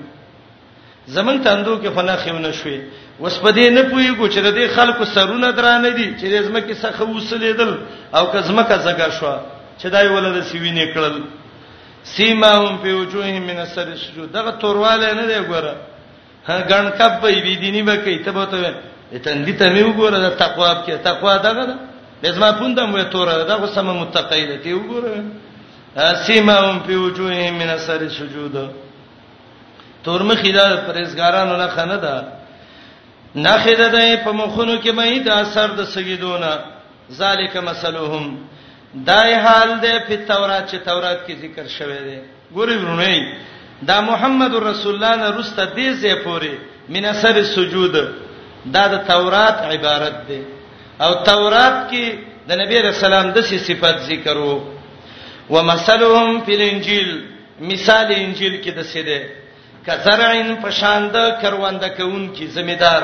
زمون تندو کې فنا خېونه شوي وس په دې نه پويګو چې د خلکو سرونه درانه دي چې د زمکه څخه وسلیدل او که زمکه زګه شو چې دای ولر سیوینه کړل سیماهم په وجوههم من اثر السجود دغه تورواله نه دی ګوره ګڼ کپ به بی دینی به کوي ته به ته تندې ته مې وګوره د تقوا کې تقوا دغه ده بزما پوندم وې تور ده خو سم متقی ده تی وګوره سیماهم فی وجوههم من اثر السجود تورمخی دا پرېزګارانو نه خنه ده ناخې ده ده په مخونو کې مې د اثر د سجدونه ذالک مثلهم دای حال ده په تورات چې تورات کې ذکر شوی دی ګوري ورونه دا محمد رسول الله نه رسته دې زه پوري من اثر سجود دا د تورات عبارت ده او تورات کې د نبی رسول الله د صفات ذکر وو ومثلهم فی الانجیل مثال انجیل کې د څه ده کزرعن پشاند کروند کون کی زمیدار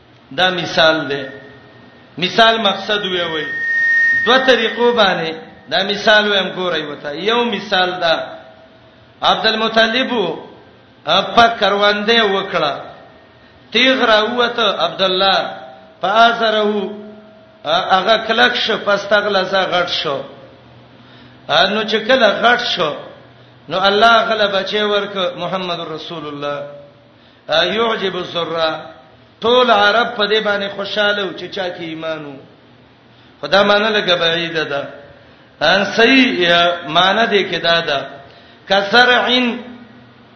دا مثال دی مثال مقصد وی وی دوه طریقو باندې دا مثال ویم ګورای وته یو مثال دا عبد المطلب په کرواندې وکړه تیغ راوته عبد الله فازره هغه کلک شو پستغله ز غټ شو نو چې کله غټ شو نو الله غلبه چې ورک محمد رسول الله یعجب السرا ټول عرب په دې باندې خوشاله او چې چا کې ایمانو خدا معنی لګه بعید ده ان صحیح معنی دې کې دا ده کسرعن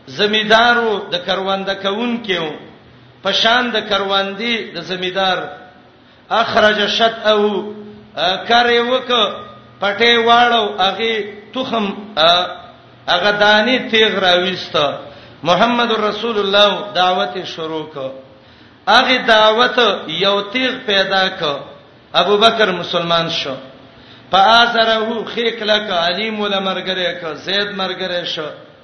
زمیدارو د کرونده کون کېو پشان د کروندې د زمیدار اخرج شتأه کرې وک پټې واړو اغه تخم اغه دانی تیغ راويست محمد رسول الله دعوت شروع ک اغه دعوت یو تیغ پیدا ک ابو بکر مسلمان شو فآزره خیکلک علیم ولمرګره ک زید مرګره شو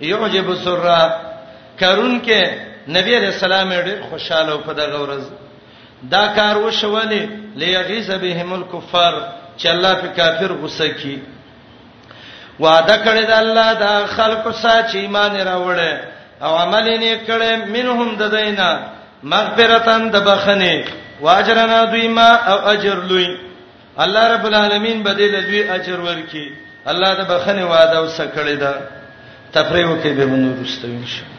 یعجب السرا کرون کې نبی علیہ السلام ډېر خوشاله په دغه ورځ دا کار وشولې ليغيظ بهم الكفار چې الله په کافر غوسه کی وعده کړی د الله دا خلق ساچ ایمان راوړې او عمل یې کړې منهم د دینه مغفرتان د بخنه واجرنا دوی ما او اجر لوی الله رب العالمین به دې لوی اجر ورکړي الله د بخنه وعده وسکړی دا تفریح وکړي به مونږ ورستو ان شاء الله